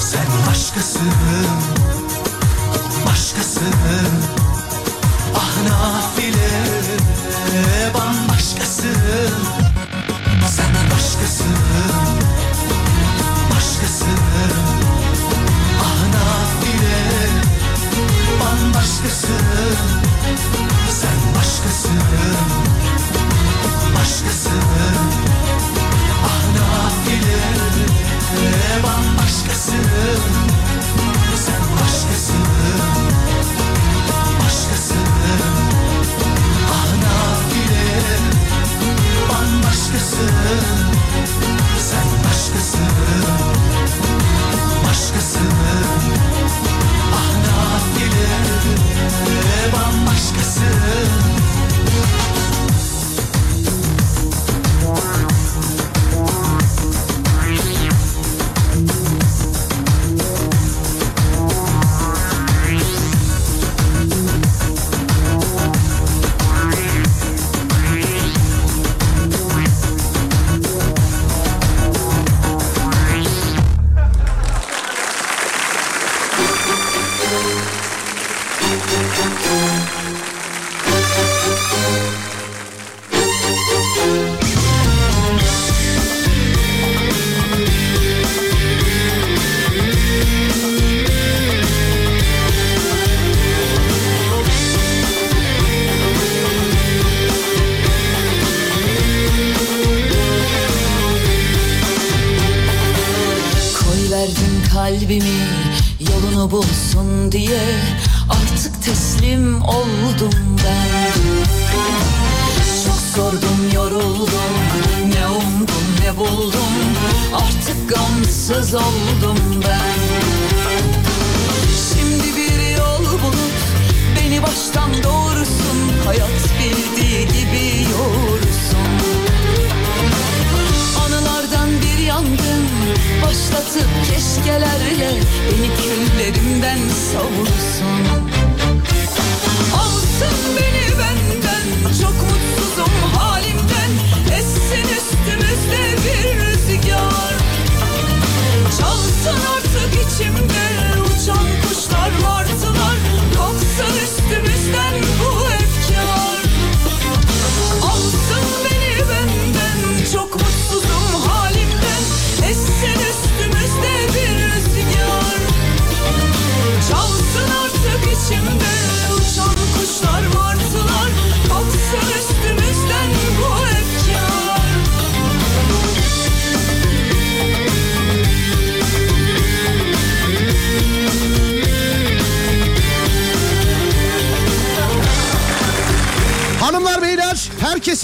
Sen başkasın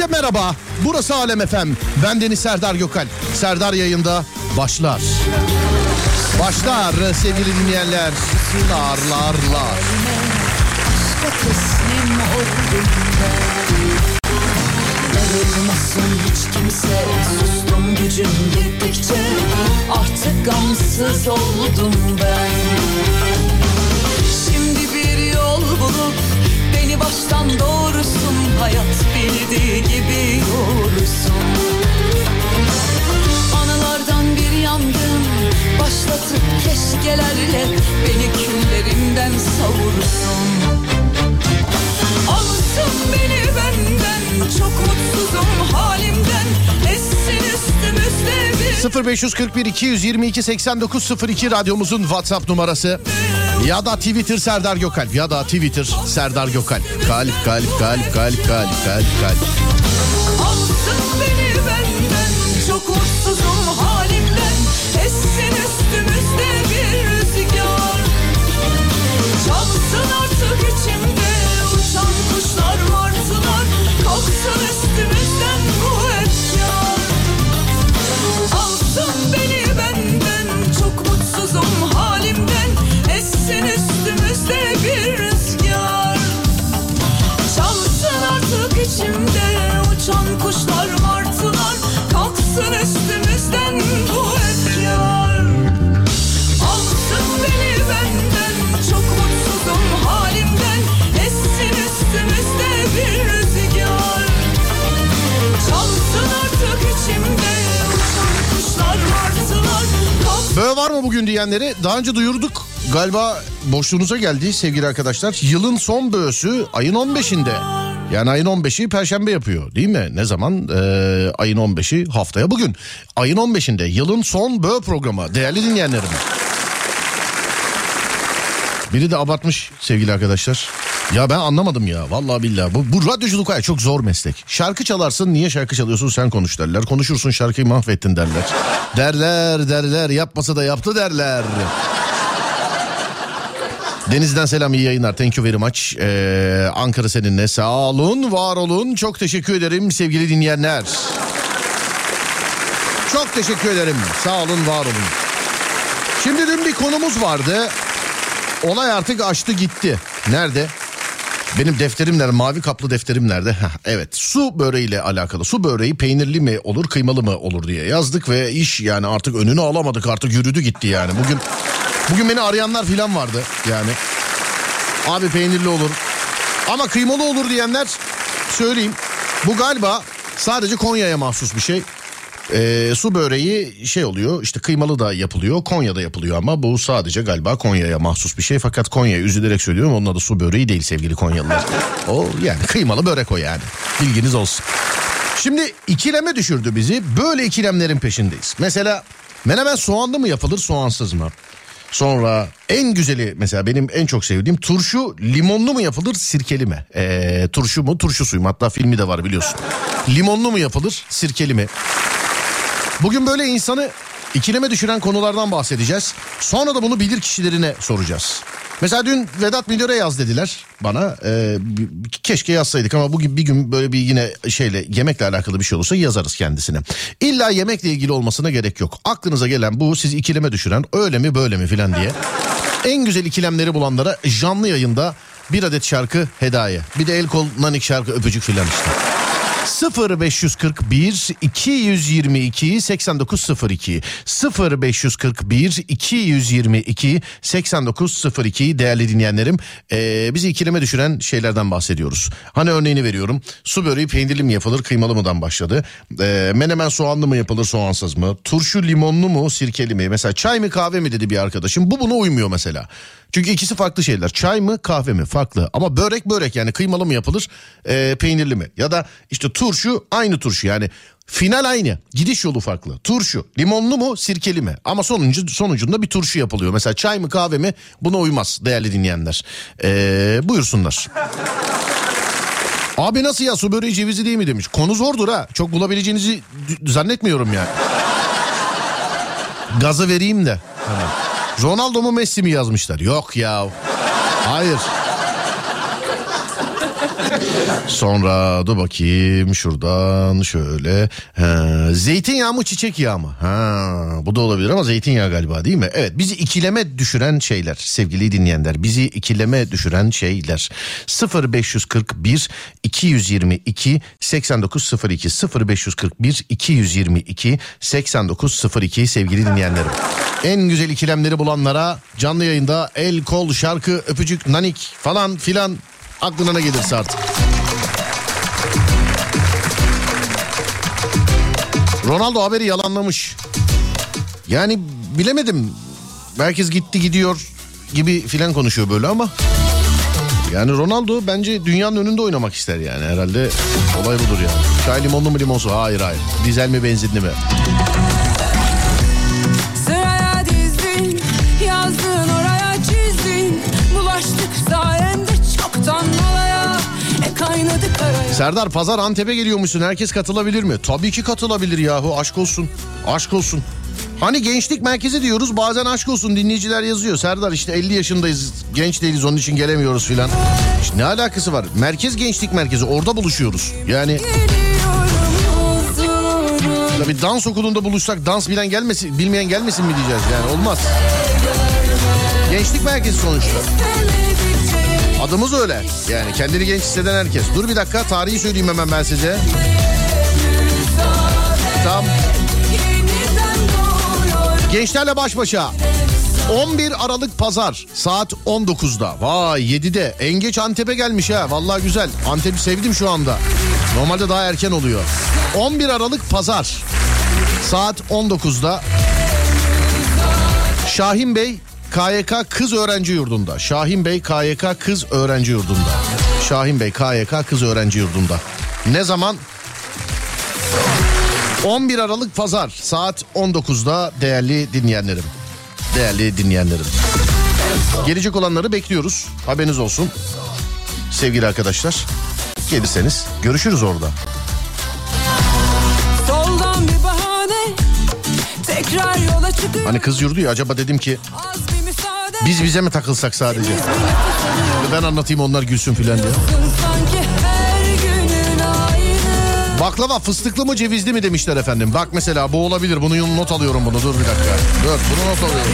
herkese merhaba. Burası Alem FM. Ben Deniz Serdar Gökal. Serdar yayında başlar. Başlar sevgili dinleyenler. Lar lar lar. Aşka teslim oldum ben Darılmasın hiç kimse Sustum gücüm gittikçe Artık gamsız oldum ben baştan doğrusun Hayat bildiği gibi yoğursun Anılardan bir yangın Başlatıp keşkelerle Beni küllerimden savursun. Alsın beni benden Çok mutsuzum halimden Essin üstümüzde bir 0541 222 8902 radyomuzun WhatsApp numarası. Ya da Twitter Serdar Gökalp ya da Twitter Serdar Gökalp. Kalp kalp kalp kalp kalp kalp kalp. Alsın beni benden Çok mutsuzum halimden Essin üstümüzde bir rüzgar Çalsın artık içimde bugün diyenleri daha önce duyurduk. Galiba boşluğunuza geldi sevgili arkadaşlar. Yılın son böğüsü ayın 15'inde. Yani ayın 15'i perşembe yapıyor değil mi? Ne zaman? Ee, ayın 15'i haftaya bugün. Ayın 15'inde yılın son böğ programı. Değerli dinleyenlerim. Biri de abartmış sevgili arkadaşlar. Ya ben anlamadım ya vallahi billahi. Bu, bu radyoculuk hayat çok zor meslek. Şarkı çalarsın niye şarkı çalıyorsun sen konuş derler. Konuşursun şarkıyı mahvettin derler. Derler derler yapmasa da yaptı derler. Deniz'den selam iyi yayınlar. Thank you very much. Ee, Ankara seninle sağ olun var olun. Çok teşekkür ederim sevgili dinleyenler. Çok teşekkür ederim. Sağ olun var olun. Şimdi dün bir konumuz vardı. Olay artık açtı gitti. Nerede? Benim defterim nerede? Mavi kaplı defterim nerede? Heh, evet su böreğiyle alakalı. Su böreği peynirli mi olur kıymalı mı olur diye yazdık ve iş yani artık önünü alamadık artık yürüdü gitti yani. Bugün bugün beni arayanlar filan vardı yani. Abi peynirli olur ama kıymalı olur diyenler söyleyeyim. Bu galiba sadece Konya'ya mahsus bir şey. Ee, su böreği şey oluyor işte kıymalı da yapılıyor Konya'da yapılıyor ama bu sadece galiba Konya'ya mahsus bir şey fakat Konya'ya üzülerek söylüyorum onun adı su böreği değil sevgili Konyalılar. o yani kıymalı börek o yani bilginiz olsun. Şimdi ikileme düşürdü bizi böyle ikilemlerin peşindeyiz. Mesela menemen soğanlı mı yapılır soğansız mı? Sonra en güzeli mesela benim en çok sevdiğim turşu limonlu mu yapılır sirkeli mi? Ee, turşu mu turşu suyu mu hatta filmi de var biliyorsun. Limonlu mu yapılır sirkeli mi? Bugün böyle insanı ikileme düşüren konulardan bahsedeceğiz. Sonra da bunu bilir kişilerine soracağız. Mesela dün Vedat Milor'a yaz dediler bana. Ee, keşke yazsaydık ama bugün bir gün böyle bir yine şeyle yemekle alakalı bir şey olursa yazarız kendisine. İlla yemekle ilgili olmasına gerek yok. Aklınıza gelen bu sizi ikileme düşüren öyle mi böyle mi filan diye. En güzel ikilemleri bulanlara canlı yayında bir adet şarkı hediye. Bir de el kol nanik şarkı öpücük filan işte. 0541 222 8902 0541 222 8902 değerli dinleyenlerim ee, bizi ikileme düşüren şeylerden bahsediyoruz. Hani örneğini veriyorum su böreği peynirli mi yapılır kıymalı mıdan başladı. Ee, menemen soğanlı mı yapılır soğansız mı? Turşu limonlu mu sirkeli mi? Mesela çay mı kahve mi dedi bir arkadaşım bu buna uymuyor mesela. Çünkü ikisi farklı şeyler. Çay mı kahve mi farklı. Ama börek börek yani kıymalı mı yapılır e, peynirli mi? Ya da işte turşu aynı turşu yani final aynı. Gidiş yolu farklı. Turşu limonlu mu sirkeli mi? Ama sonuncu, sonucunda bir turşu yapılıyor. Mesela çay mı kahve mi buna uymaz değerli dinleyenler. E, buyursunlar. Abi nasıl ya su böreği cevizi değil mi demiş. Konu zordur ha. Çok bulabileceğinizi zannetmiyorum yani. Gazı vereyim de. Hemen. Ronaldo mu Messi mi yazmışlar? Yok ya. Hayır. Sonra dur bakayım şuradan şöyle. Ha, zeytinyağı mı çiçek yağı mı? Ha, bu da olabilir ama zeytinyağı galiba değil mi? Evet bizi ikileme düşüren şeyler sevgili dinleyenler. Bizi ikileme düşüren şeyler. 0541 222 8902 0541 222 8902 sevgili dinleyenlerim. En güzel ikilemleri bulanlara canlı yayında el kol şarkı öpücük nanik falan filan aklına ne gelirse artık. Ronaldo haberi yalanlamış. Yani bilemedim. Herkes gitti gidiyor gibi filan konuşuyor böyle ama. Yani Ronaldo bence dünyanın önünde oynamak ister yani herhalde olay budur yani. Çay limonlu mu limonsu? Hayır hayır. Dizel mi benzinli mi? Serdar Pazar Antep'e geliyormuşsun. Herkes katılabilir mi? Tabii ki katılabilir yahu. Aşk olsun. Aşk olsun. Hani gençlik merkezi diyoruz bazen aşk olsun dinleyiciler yazıyor. Serdar işte 50 yaşındayız genç değiliz onun için gelemiyoruz filan. İşte ne alakası var? Merkez gençlik merkezi orada buluşuyoruz. Yani tabii dans okulunda buluşsak dans bilen gelmesin, bilmeyen gelmesin mi diyeceğiz yani olmaz. Gençlik merkezi sonuçta. Sevmedikçe Adımız öyle. Yani kendini genç hisseden herkes. Dur bir dakika tarihi söyleyeyim hemen ben size. Tam gençlerle baş başa. 11 Aralık Pazar saat 19'da. Vay 7'de. En geç Antep'e gelmiş ha. Vallahi güzel. Antep'i sevdim şu anda. Normalde daha erken oluyor. 11 Aralık Pazar saat 19'da. Şahin Bey KYK Kız Öğrenci Yurdu'nda. Şahin Bey KYK Kız Öğrenci Yurdu'nda. Şahin Bey KYK Kız Öğrenci Yurdu'nda. Ne zaman? 11 Aralık Pazar saat 19'da değerli dinleyenlerim. Değerli dinleyenlerim. Gelecek olanları bekliyoruz. Haberiniz olsun. Sevgili arkadaşlar. Gelirseniz görüşürüz orada. Hani kız yurdu ya acaba dedim ki. Biz bize mi takılsak sadece? Ben anlatayım onlar gülsün filan diye. Baklava fıstıklı mı cevizli mi demişler efendim. Bak mesela bu olabilir. Bunu not alıyorum bunu. Dur bir dakika. Dur bunu not alıyorum.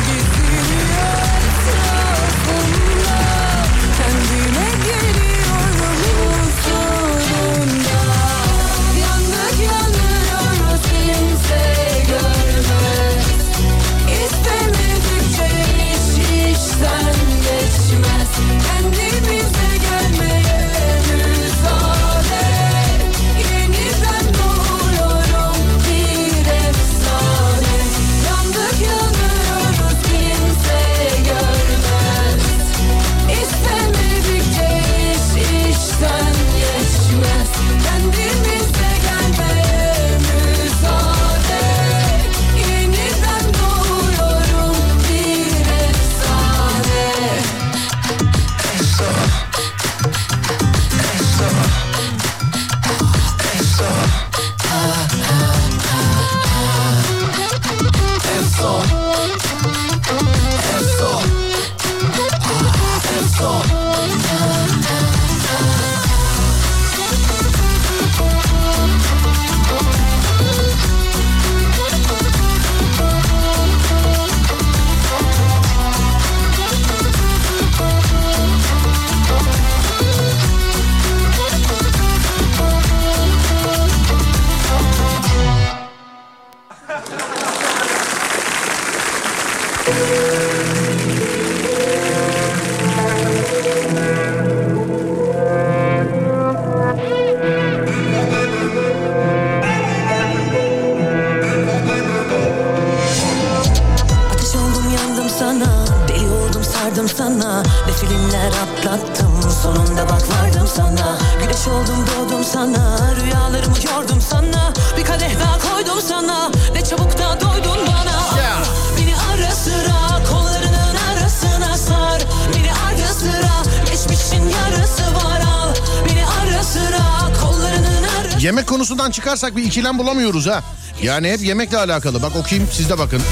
Çıkarsak bir ikilem bulamıyoruz ha. Yani hep yemekle alakalı. Bak okuyayım siz de bakın.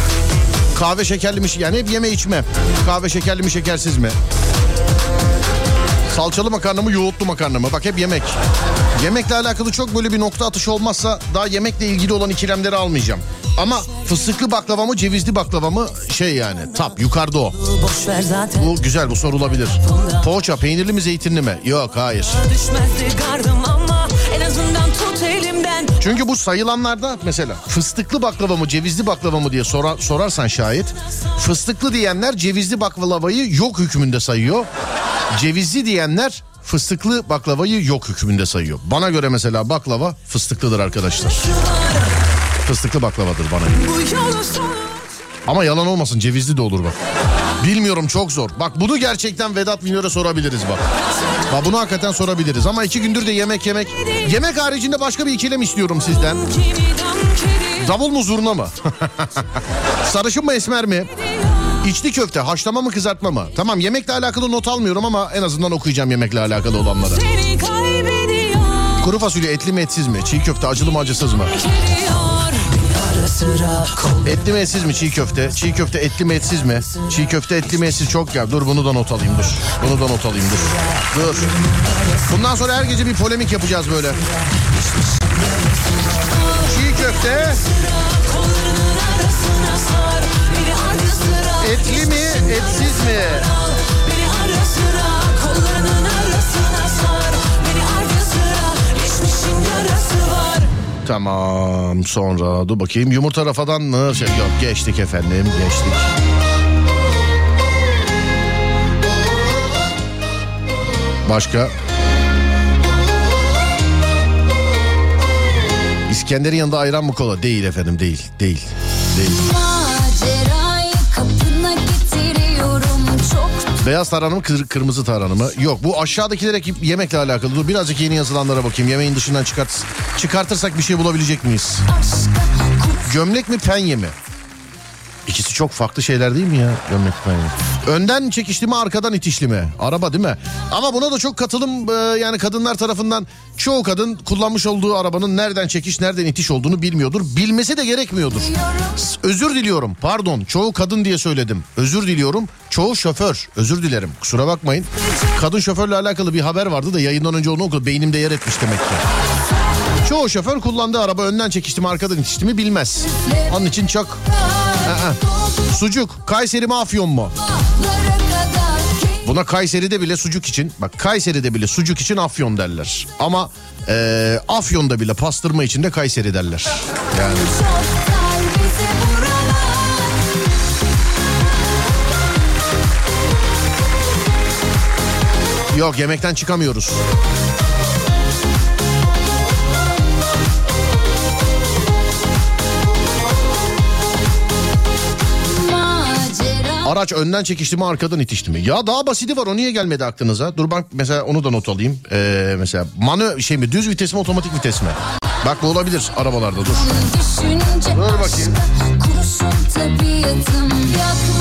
Kahve şekerli mi? Yani hep yeme içme. Kahve şekerli mi şekersiz mi? Salçalı makarna mı yoğurtlu makarna mı? Bak hep yemek. Yemekle alakalı çok böyle bir nokta atışı olmazsa daha yemekle ilgili olan ikilemleri almayacağım. Ama fıstıklı baklava mı cevizli baklava mı şey yani tap yukarıda o. Bu güzel bu sorulabilir. Poğaça peynirli mi zeytinli mi? Yok hayır. Düşmezdi gardım ama Çünkü bu sayılanlarda mesela fıstıklı baklava mı cevizli baklava mı diye sorar, sorarsan şayet fıstıklı diyenler cevizli baklavayı yok hükmünde sayıyor. Cevizli diyenler fıstıklı baklavayı yok hükmünde sayıyor. Bana göre mesela baklava fıstıklıdır arkadaşlar. Fıstıklı baklavadır bana göre. Ama yalan olmasın cevizli de olur bak. Bilmiyorum çok zor. Bak bunu gerçekten Vedat Milor'a sorabiliriz bak. Bak bunu hakikaten sorabiliriz ama iki gündür de yemek yemek. Yemek haricinde başka bir ikilem istiyorum sizden. Davul mu zurna mı? Sarışın mı esmer mi? İçli köfte haşlama mı kızartma mı? Tamam yemekle alakalı not almıyorum ama en azından okuyacağım yemekle alakalı olanları. Kuru fasulye etli mi etsiz mi? Çiğ köfte acılı mı acısız mı? Etli mi etsiz mi çiğ köfte? Çiğ köfte etli mi etsiz mi? Çiğ köfte etli mi etsiz çok ya. Dur bunu da not alayım dur. Bunu da not alayım dur. Dur. Bundan sonra her gece bir polemik yapacağız böyle. Çiğ köfte etli mi etsiz mi? Tamam sonra dur bakayım yumurta rafadan mı? Şey, yok geçtik efendim geçtik. Başka? İskender'in yanında ayran mı kola? Değil efendim değil değil değil. Macerayı kapına getiriyorum çok Beyaz tarhanı mı kır- kırmızı tarhanı mı? Yok bu aşağıdakiler hep yemekle alakalı. Dur birazcık yeni yazılanlara bakayım. Yemeğin dışından çıkart çıkartırsak bir şey bulabilecek miyiz? Gömlek mi penye mi? İkisi çok farklı şeyler değil mi ya gömlek penye? Önden çekişli mi arkadan itişli mi? Araba değil mi? Ama buna da çok katılım e, yani kadınlar tarafından çoğu kadın kullanmış olduğu arabanın nereden çekiş nereden itiş olduğunu bilmiyordur. Bilmesi de gerekmiyordur. Özür diliyorum pardon çoğu kadın diye söyledim. Özür diliyorum çoğu şoför özür dilerim kusura bakmayın. Kadın şoförle alakalı bir haber vardı da yayından önce onu okudum beynimde yer etmiş demek ki. Çoğu şoför kullandığı araba önden çekişti mi arkadan itişti mi bilmez. Onun için çok... Aa, Sucuk Kayseri mi Afyon mu? Buna Kayseri'de bile sucuk için bak Kayseri'de bile sucuk için Afyon derler. Ama eee Afyon'da bile pastırma için de Kayseri derler. Yani yok yemekten çıkamıyoruz. Araç önden çekişti mi arkadan itişti mi? Ya daha basiti var o niye gelmedi aklınıza? Dur bak mesela onu da not alayım. Eee mesela manö şey mi düz vites mi otomatik vites mi? Bak bu olabilir arabalarda dur. düşünce Dur bakayım. aşka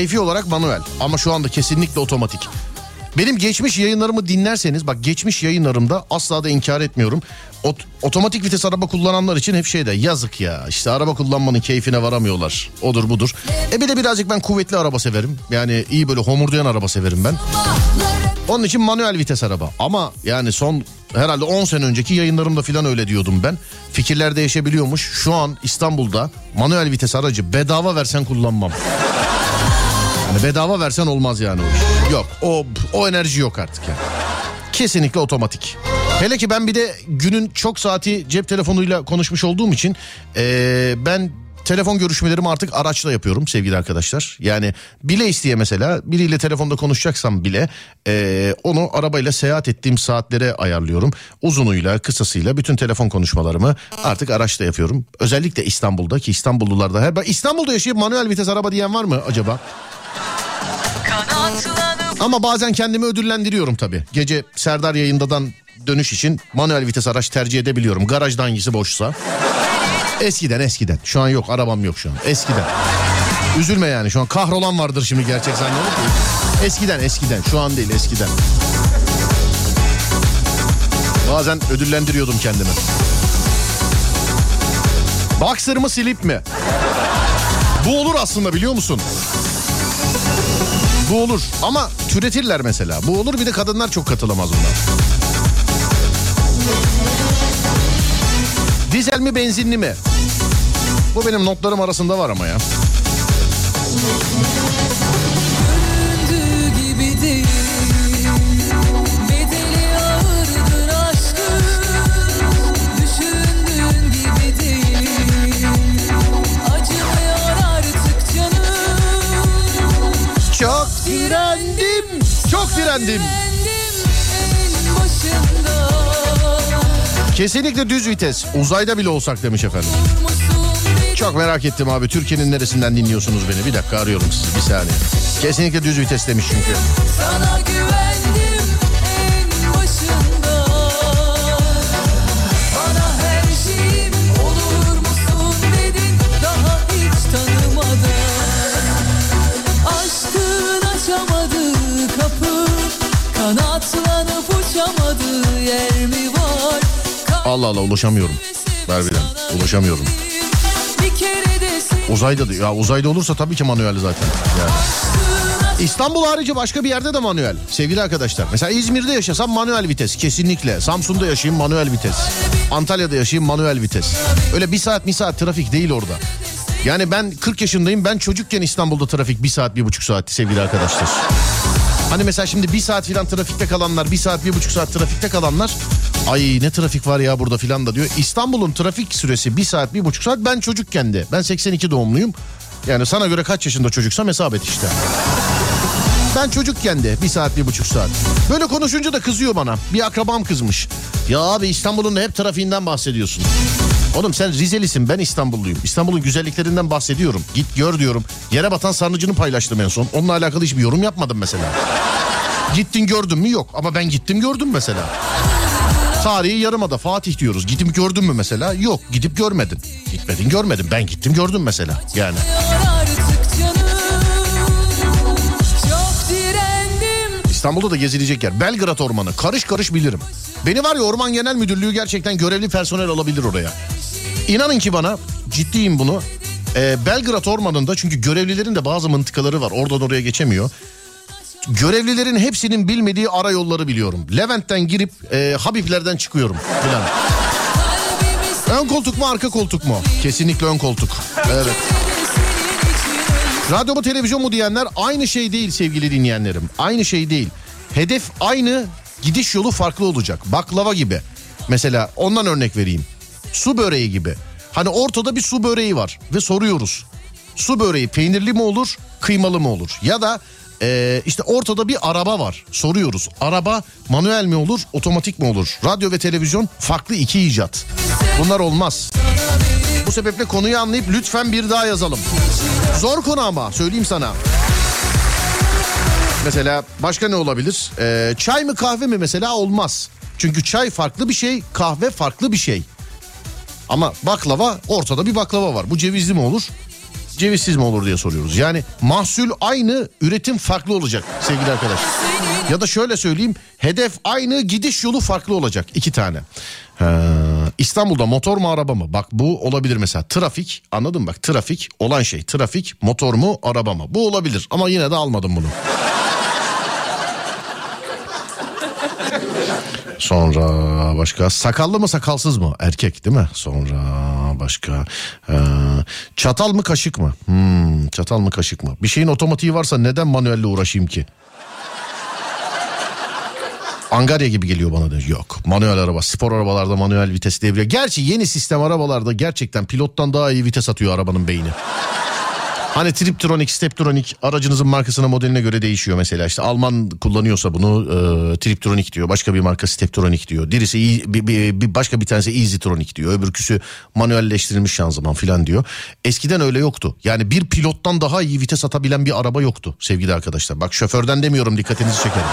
Keyfi olarak manuel ama şu anda kesinlikle otomatik. Benim geçmiş yayınlarımı dinlerseniz bak geçmiş yayınlarımda asla da inkar etmiyorum. Ot- otomatik vites araba kullananlar için hep şeyde yazık ya işte araba kullanmanın keyfine varamıyorlar. Odur budur. E bir de birazcık ben kuvvetli araba severim. Yani iyi böyle homurdayan araba severim ben. Onun için manuel vites araba. Ama yani son herhalde 10 sene önceki yayınlarımda falan öyle diyordum ben. Fikirler değişebiliyormuş. Şu an İstanbul'da manuel vites aracı bedava versen kullanmam. Yani bedava versen olmaz yani o iş. Yok o, o enerji yok artık yani. Kesinlikle otomatik. Hele ki ben bir de günün çok saati cep telefonuyla konuşmuş olduğum için eee, ben telefon görüşmelerimi artık araçla yapıyorum sevgili arkadaşlar. Yani bile isteye mesela biriyle telefonda konuşacaksam bile eee, onu arabayla seyahat ettiğim saatlere ayarlıyorum. Uzunuyla kısasıyla bütün telefon konuşmalarımı artık araçla yapıyorum. Özellikle İstanbul'da ki İstanbullularda her İstanbul'da yaşayıp manuel vites araba diyen var mı acaba? Ama bazen kendimi ödüllendiriyorum tabii. Gece Serdar yayındadan dönüş için manuel vites araç tercih edebiliyorum. Garajda hangisi boşsa. Eskiden eskiden. Şu an yok arabam yok şu an. Eskiden. Üzülme yani şu an kahrolan vardır şimdi gerçek zannedip. Eskiden eskiden şu an değil eskiden. Bazen ödüllendiriyordum kendimi. Boxer mı slip mi? Bu olur aslında biliyor musun? Bu olur ama türetirler mesela. Bu olur bir de kadınlar çok katılamaz bunlar. Dizel mi benzinli mi? Bu benim notlarım arasında var ama ya. Direndim. Çok direndim. Kesinlikle düz vites. Uzayda bile olsak demiş efendim. Çok merak ettim abi. Türkiye'nin neresinden dinliyorsunuz beni? Bir dakika arıyorum sizi. Bir saniye. Kesinlikle düz vites demiş çünkü. Sana güvendim Allah Allah ulaşamıyorum. Harbiden ulaşamıyorum. Uzayda da ya uzayda olursa tabii ki manuel zaten. Yani. İstanbul harici başka bir yerde de manuel. Sevgili arkadaşlar. Mesela İzmir'de yaşasam manuel vites kesinlikle. Samsun'da yaşayayım manuel vites. Antalya'da yaşayayım manuel vites. Öyle bir saat bir saat trafik değil orada. Yani ben 40 yaşındayım. Ben çocukken İstanbul'da trafik bir saat bir buçuk saatti sevgili arkadaşlar. Hani mesela şimdi bir saat filan trafikte kalanlar, bir saat bir buçuk saat trafikte kalanlar... Ay ne trafik var ya burada filan da diyor. İstanbul'un trafik süresi bir saat bir buçuk saat ben çocukken de. Ben 82 doğumluyum. Yani sana göre kaç yaşında çocuksam hesap et işte. Ben çocukken de bir saat bir buçuk saat. Böyle konuşunca da kızıyor bana. Bir akrabam kızmış. Ya abi İstanbul'un hep trafiğinden bahsediyorsun. Oğlum sen Rizelisin ben İstanbulluyum. İstanbul'un güzelliklerinden bahsediyorum. Git gör diyorum. Yere batan sarnıcını paylaştım en son. Onunla alakalı hiçbir yorum yapmadım mesela. Gittin gördün mü yok ama ben gittim gördüm mesela. Tarihi yarımada Fatih diyoruz. Gidip gördün mü mesela? Yok gidip görmedin. Gitmedin görmedin. Ben gittim gördüm mesela. Yani. İstanbul'da da gezilecek yer. Belgrad Ormanı. Karış karış bilirim. Beni var ya Orman Genel Müdürlüğü gerçekten görevli personel alabilir oraya. İnanın ki bana ciddiyim bunu. Ee, Belgrad Ormanı'nda çünkü görevlilerin de bazı mıntıkaları var. Oradan oraya geçemiyor. Görevlilerin hepsinin bilmediği ara yolları biliyorum. Levent'ten girip e, Habiblerden çıkıyorum filan. Ön koltuk mu arka koltuk mu? Kesinlikle ön koltuk. Evet. Radyo mu televizyon mu diyenler aynı şey değil sevgili dinleyenlerim. Aynı şey değil. Hedef aynı gidiş yolu farklı olacak. Baklava gibi. Mesela ondan örnek vereyim. Su böreği gibi. Hani ortada bir su böreği var ve soruyoruz. Su böreği peynirli mi olur kıymalı mı olur? Ya da e, işte ortada bir araba var soruyoruz. Araba manuel mi olur otomatik mi olur? Radyo ve televizyon farklı iki icat. Bunlar olmaz. Bu sebeple konuyu anlayıp lütfen bir daha yazalım. Zor konu ama söyleyeyim sana. Mesela başka ne olabilir? Ee, çay mı kahve mi mesela olmaz. Çünkü çay farklı bir şey, kahve farklı bir şey. Ama baklava ortada bir baklava var. Bu cevizli mi olur? Cevizsiz mi olur diye soruyoruz. Yani mahsul aynı, üretim farklı olacak sevgili arkadaşlar. Ya da şöyle söyleyeyim, hedef aynı, gidiş yolu farklı olacak. iki tane. Ha, İstanbul'da motor mu araba mı? Bak bu olabilir mesela. Trafik, anladın mı? Bak trafik olan şey. Trafik, motor mu, araba mı? Bu olabilir ama yine de almadım bunu. Sonra başka sakallı mı sakalsız mı? Erkek değil mi? Sonra başka ee, çatal mı kaşık mı? Hmm, çatal mı kaşık mı? Bir şeyin otomatiği varsa neden manuelle uğraşayım ki? Angarya gibi geliyor bana da. Yok manuel araba spor arabalarda manuel vites devre. Gerçi yeni sistem arabalarda gerçekten pilottan daha iyi vites atıyor arabanın beyni. Hani Triptronic, Steptronic aracınızın markasına modeline göre değişiyor mesela. İşte Alman kullanıyorsa bunu e, Triptronic diyor. Başka bir marka Steptronic diyor. Birisi iyi- bir, bir, bir başka bir tanesi Easytronic diyor. Öbürküsü manuelleştirilmiş şanzıman falan diyor. Eskiden öyle yoktu. Yani bir pilottan daha iyi vites atabilen bir araba yoktu sevgili arkadaşlar. Bak şoförden demiyorum dikkatinizi çekerim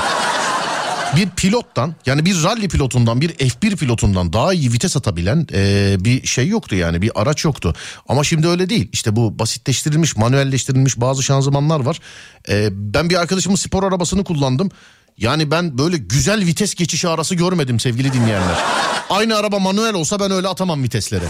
bir pilottan yani bir rally pilotundan bir F1 pilotundan daha iyi vites atabilen e, bir şey yoktu yani bir araç yoktu. Ama şimdi öyle değil işte bu basitleştirilmiş manuelleştirilmiş bazı şanzımanlar var. E, ben bir arkadaşımın spor arabasını kullandım. Yani ben böyle güzel vites geçişi arası görmedim sevgili dinleyenler. Aynı araba manuel olsa ben öyle atamam vitesleri.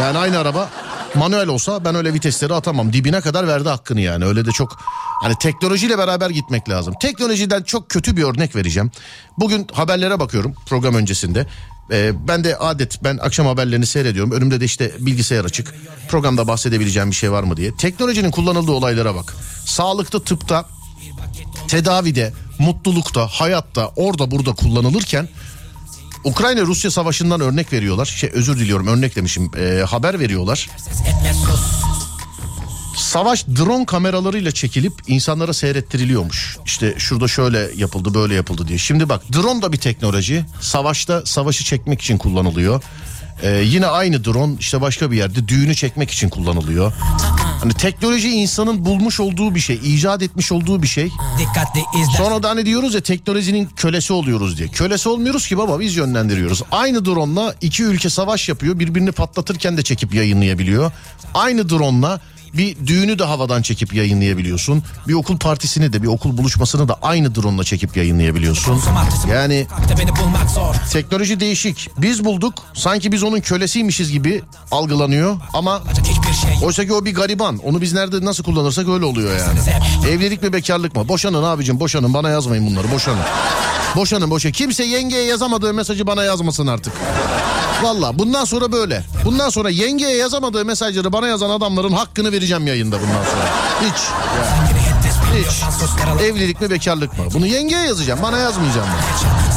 Yani aynı araba manuel olsa ben öyle vitesleri atamam. Dibine kadar verdi hakkını yani. Öyle de çok hani teknolojiyle beraber gitmek lazım. Teknolojiden çok kötü bir örnek vereceğim. Bugün haberlere bakıyorum program öncesinde. Ee, ben de adet ben akşam haberlerini seyrediyorum. Önümde de işte bilgisayar açık. Programda bahsedebileceğim bir şey var mı diye. Teknolojinin kullanıldığı olaylara bak. Sağlıkta, tıpta, tedavide, mutlulukta, hayatta, orada burada kullanılırken Ukrayna-Rusya savaşından örnek veriyorlar. Şey özür diliyorum örnek demişim. Ee, haber veriyorlar. Savaş drone kameralarıyla çekilip insanlara seyrettiriliyormuş. İşte şurada şöyle yapıldı böyle yapıldı diye. Şimdi bak drone da bir teknoloji. Savaşta savaşı çekmek için kullanılıyor. Ee, yine aynı drone işte başka bir yerde düğünü çekmek için kullanılıyor. Hani teknoloji insanın bulmuş olduğu bir şey, icat etmiş olduğu bir şey. Dikkatli izle. Sonra da hani diyoruz ya teknolojinin kölesi oluyoruz diye. Kölesi olmuyoruz ki baba biz yönlendiriyoruz. Aynı drone'la iki ülke savaş yapıyor. Birbirini patlatırken de çekip yayınlayabiliyor. Aynı drone'la bir düğünü de havadan çekip yayınlayabiliyorsun. Bir okul partisini de bir okul buluşmasını da aynı drone'la çekip yayınlayabiliyorsun. Yani teknoloji değişik. Biz bulduk. Sanki biz onun kölesiymişiz gibi algılanıyor ama. Oysa ki o bir gariban. Onu biz nerede nasıl kullanırsak öyle oluyor yani. Evlilik mi bekarlık mı? Boşanın abicim boşanın. Bana yazmayın bunları boşanın. Boşanın boşa. Kimse yengeye yazamadığı mesajı bana yazmasın artık. Valla bundan sonra böyle. Bundan sonra yengeye yazamadığı mesajları bana yazan adamların hakkını vereceğim yayında bundan sonra. Hiç. ya. Hiç. Evlilik mi bekarlık mı? Bunu yengeye yazacağım. Bana yazmayacağım.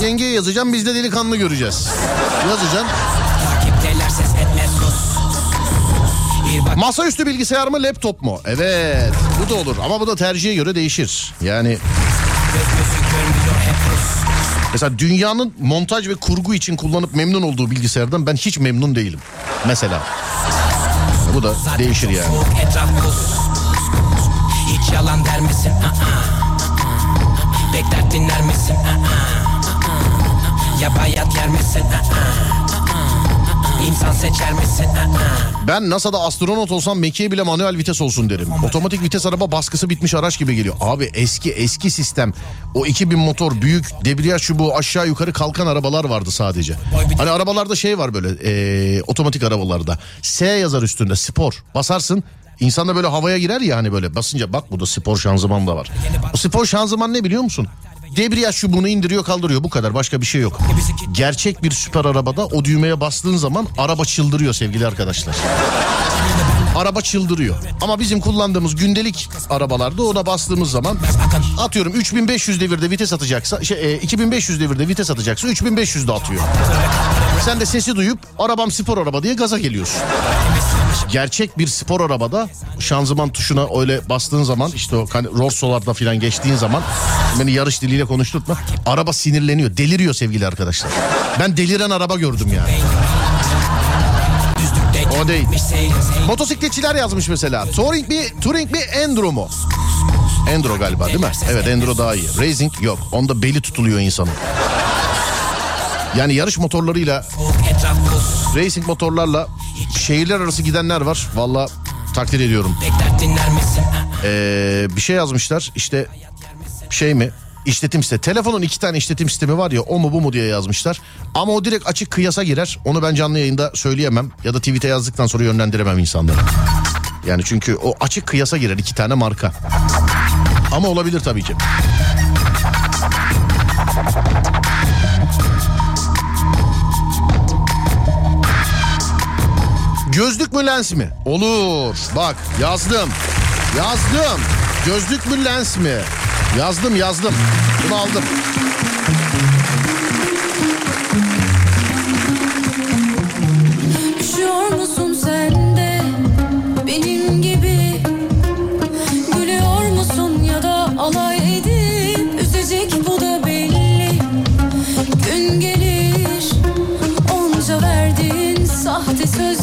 ben. Yengeye yazacağım. Biz de delikanlı göreceğiz. Yazacağım. Masaüstü bilgisayar mı laptop mu? Evet bu da olur ama bu da tercihe göre değişir. Yani mesela dünyanın montaj ve kurgu için kullanıp memnun olduğu bilgisayardan ben hiç memnun değilim. Mesela. Bu da değişir yani. Hiç yalan der misin? Bekler dinler misin? Ya bayat yer misin? İnsan seçer misin? Ben NASA'da astronot olsam mekiğe bile manuel vites olsun derim. Otomatik vites araba baskısı bitmiş araç gibi geliyor. Abi eski eski sistem. O 2000 motor büyük debriyaj çubuğu aşağı yukarı kalkan arabalar vardı sadece. Hani arabalarda şey var böyle eee, otomatik arabalarda. S yazar üstünde spor. Basarsın İnsan da böyle havaya girer ya hani böyle basınca bak burada spor şanzıman da var. O spor şanzıman ne biliyor musun? Debriyaj çubuğunu indiriyor kaldırıyor bu kadar başka bir şey yok. Gerçek bir süper arabada o düğmeye bastığın zaman araba çıldırıyor sevgili arkadaşlar. Araba çıldırıyor. Ama bizim kullandığımız gündelik arabalarda ona bastığımız zaman atıyorum 3500 devirde vites atacaksa şey, e, 2500 devirde vites atacaksa 3500 de atıyor. Sen de sesi duyup arabam spor araba diye gaza geliyorsun. Gerçek bir spor arabada şanzıman tuşuna öyle bastığın zaman işte o hani Rosso'larda falan geçtiğin zaman beni yarış diliyle konuşturtma. Araba sinirleniyor, deliriyor sevgili arkadaşlar. Ben deliren araba gördüm yani. O değil. Motosikletçiler yazmış mesela. Touring mi, Touring mi, Enduro mu? Enduro galiba değil mi? Evet Enduro daha iyi. Racing yok. Onda beli tutuluyor insanın. Yani yarış motorlarıyla, racing motorlarla şehirler arası gidenler var. Valla takdir ediyorum. Ee, bir şey yazmışlar işte şey mi? İşletim sistemi. Telefonun iki tane işletim sistemi var ya o mu bu mu diye yazmışlar. Ama o direkt açık kıyasa girer. Onu ben canlı yayında söyleyemem. Ya da tweet'e yazdıktan sonra yönlendiremem insanları. Yani çünkü o açık kıyasa girer iki tane marka. Ama olabilir tabii ki. Gözlük mü lens mi? Olur. Bak yazdım. Yazdım. Gözlük mü lens mi? Yazdım yazdım. Bunu aldım. Üşüyor musun sen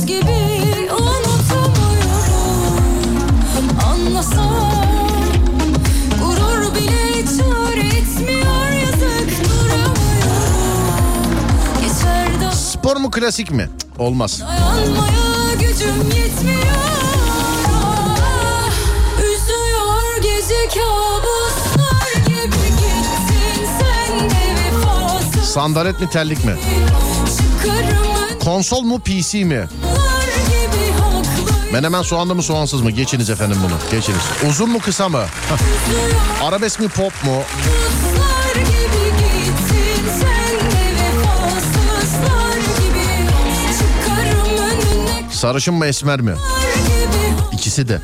gibi Unutamıyorum anlasam Spor mu klasik mi? Cık, Olmaz. Dayanmaya gücüm yetmiyor Üzüyor gece kabuslar gibi gitti Sandalet mi terlik mi? Çıkarım Konsol mu PC mi? haklı Menemen soğanlı mı soğansız mı? Geçiniz efendim bunu. Geçiniz. Uzun mu kısa mı? Arabesk mi pop mu? Sarışın mı esmer mi? İkisi de.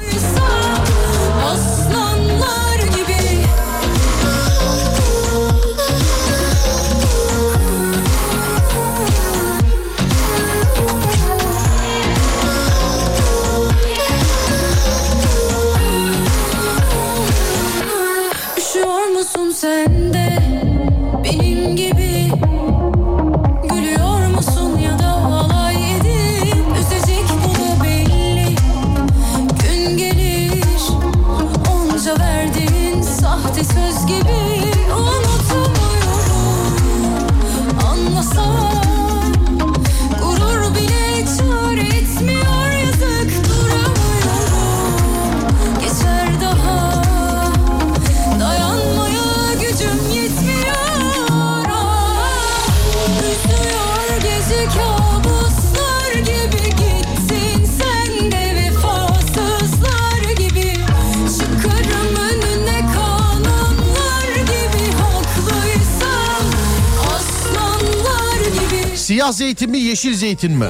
Siyah zeytin mi yeşil zeytin mi?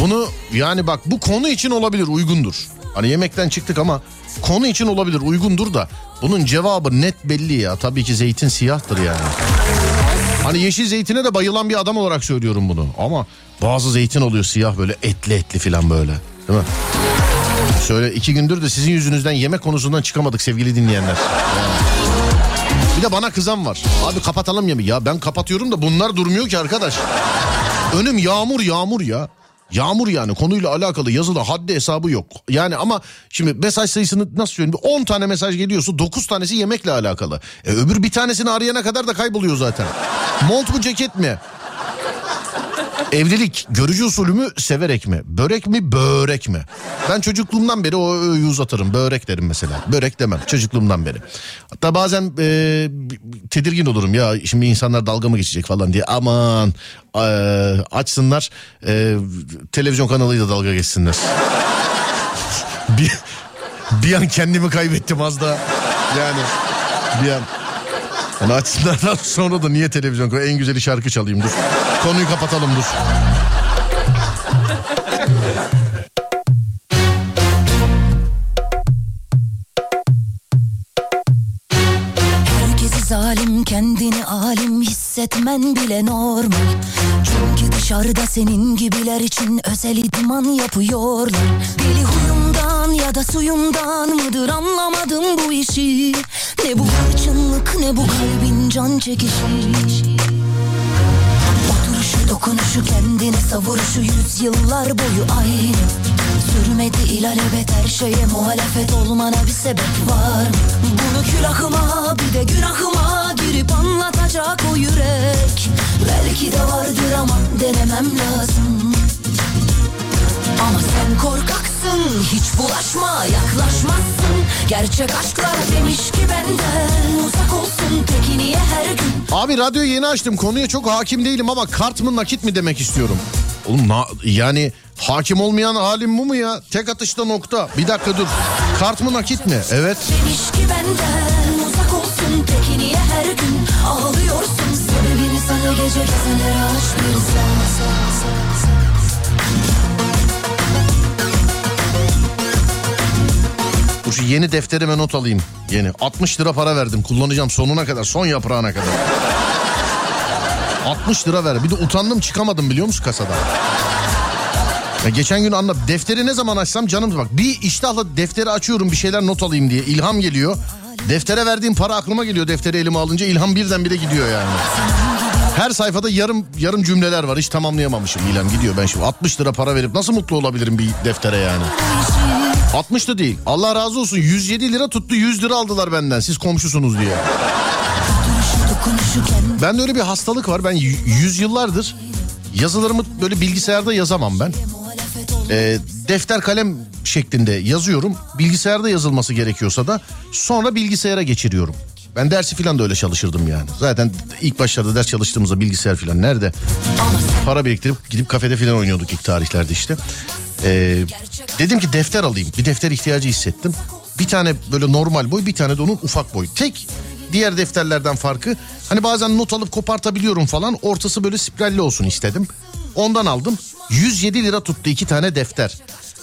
Bunu yani bak bu konu için olabilir uygundur. Hani yemekten çıktık ama konu için olabilir uygundur da bunun cevabı net belli ya. Tabii ki zeytin siyahtır yani. Hani yeşil zeytine de bayılan bir adam olarak söylüyorum bunu. Ama bazı zeytin oluyor siyah böyle etli etli falan böyle. Değil mi? Şöyle iki gündür de sizin yüzünüzden yemek konusundan çıkamadık sevgili dinleyenler. Yani. Bir de bana kızan var. Abi kapatalım yemeği. Ya ben kapatıyorum da bunlar durmuyor ki arkadaş. Önüm yağmur yağmur ya. Yağmur yani konuyla alakalı yazılı haddi hesabı yok. Yani ama şimdi mesaj sayısını nasıl söyleyeyim? 10 tane mesaj geliyorsa 9 tanesi yemekle alakalı. E öbür bir tanesini arayana kadar da kayboluyor zaten. Mont mu ceket mi? Evlilik görücü usulü mü severek mi? Börek mi börek mi? Ben çocukluğumdan beri o öğüyü uzatırım. Börek derim mesela. Börek demem çocukluğumdan beri. Hatta bazen e, tedirgin olurum ya şimdi insanlar dalga mı geçecek falan diye. Aman e, açsınlar e, televizyon kanalıyla dalga geçsinler. bir, bir an kendimi kaybettim az da. Yani bir an. Yani açsınlar sonra da niye televizyon koy? En güzeli şarkı çalayım dur. Konuyu kapatalım dur. Zalim kendini alim hissetmen bile normal. Çünkü dışarıda senin gibiler için özel idman yapıyorlar. Deli huyumdan ya da suyumdan mıdır anlamadım bu işi. Ne bu hırçınlık ne bu kalbin can çekişi dokunuşu kendini savuruşu yüzyıllar boyu aynı. Sürmedi ilalebet her şeye muhalefet olmana bir sebep var? Bunu külahıma bir de günahıma girip anlatacak o yürek. Belki de vardır ama denemem lazım ama sen korkaksın hiç bulaşma yaklaşmazsın Gerçek aşklar demiş ki benden uzak olsun Peki niye her gün Abi radyoyu yeni açtım konuya çok hakim değilim ama kart mı nakit mi demek istiyorum. Oğlum na- yani hakim olmayan halim bu mu ya? Tek atışta nokta. Bir dakika dur. Kart mı nakit mi? Evet. Demiş ki benden uzak olsun Peki niye her gün ağlıyorsun Sebebini sana gece gezenlere aç bir şu yeni defterime not alayım. Yeni. 60 lira para verdim. Kullanacağım sonuna kadar. Son yaprağına kadar. 60 lira ver. Bir de utandım çıkamadım biliyor musun kasada? Ya geçen gün anla defteri ne zaman açsam canım bak bir iştahla defteri açıyorum bir şeyler not alayım diye ilham geliyor. Deftere verdiğim para aklıma geliyor defteri elime alınca ilham birdenbire gidiyor yani. Her sayfada yarım yarım cümleler var hiç tamamlayamamışım ilham gidiyor ben şimdi 60 lira para verip nasıl mutlu olabilirim bir deftere yani. 60 da değil Allah razı olsun 107 lira tuttu 100 lira aldılar benden siz komşusunuz diye. Kendi Bende öyle bir hastalık var ben yüzyıllardır yazılarımı böyle bilgisayarda yazamam ben. e, defter kalem şeklinde yazıyorum. Bilgisayarda yazılması gerekiyorsa da sonra bilgisayara geçiriyorum. Ben dersi falan da öyle çalışırdım yani. Zaten ilk başlarda ders çalıştığımızda bilgisayar falan nerede? Para biriktirip gidip kafede falan oynuyorduk ilk tarihlerde işte. Ee, dedim ki defter alayım. Bir defter ihtiyacı hissettim. Bir tane böyle normal boy bir tane de onun ufak boy. Tek diğer defterlerden farkı hani bazen not alıp kopartabiliyorum falan ortası böyle spiralli olsun istedim. Ondan aldım. 107 lira tuttu iki tane defter.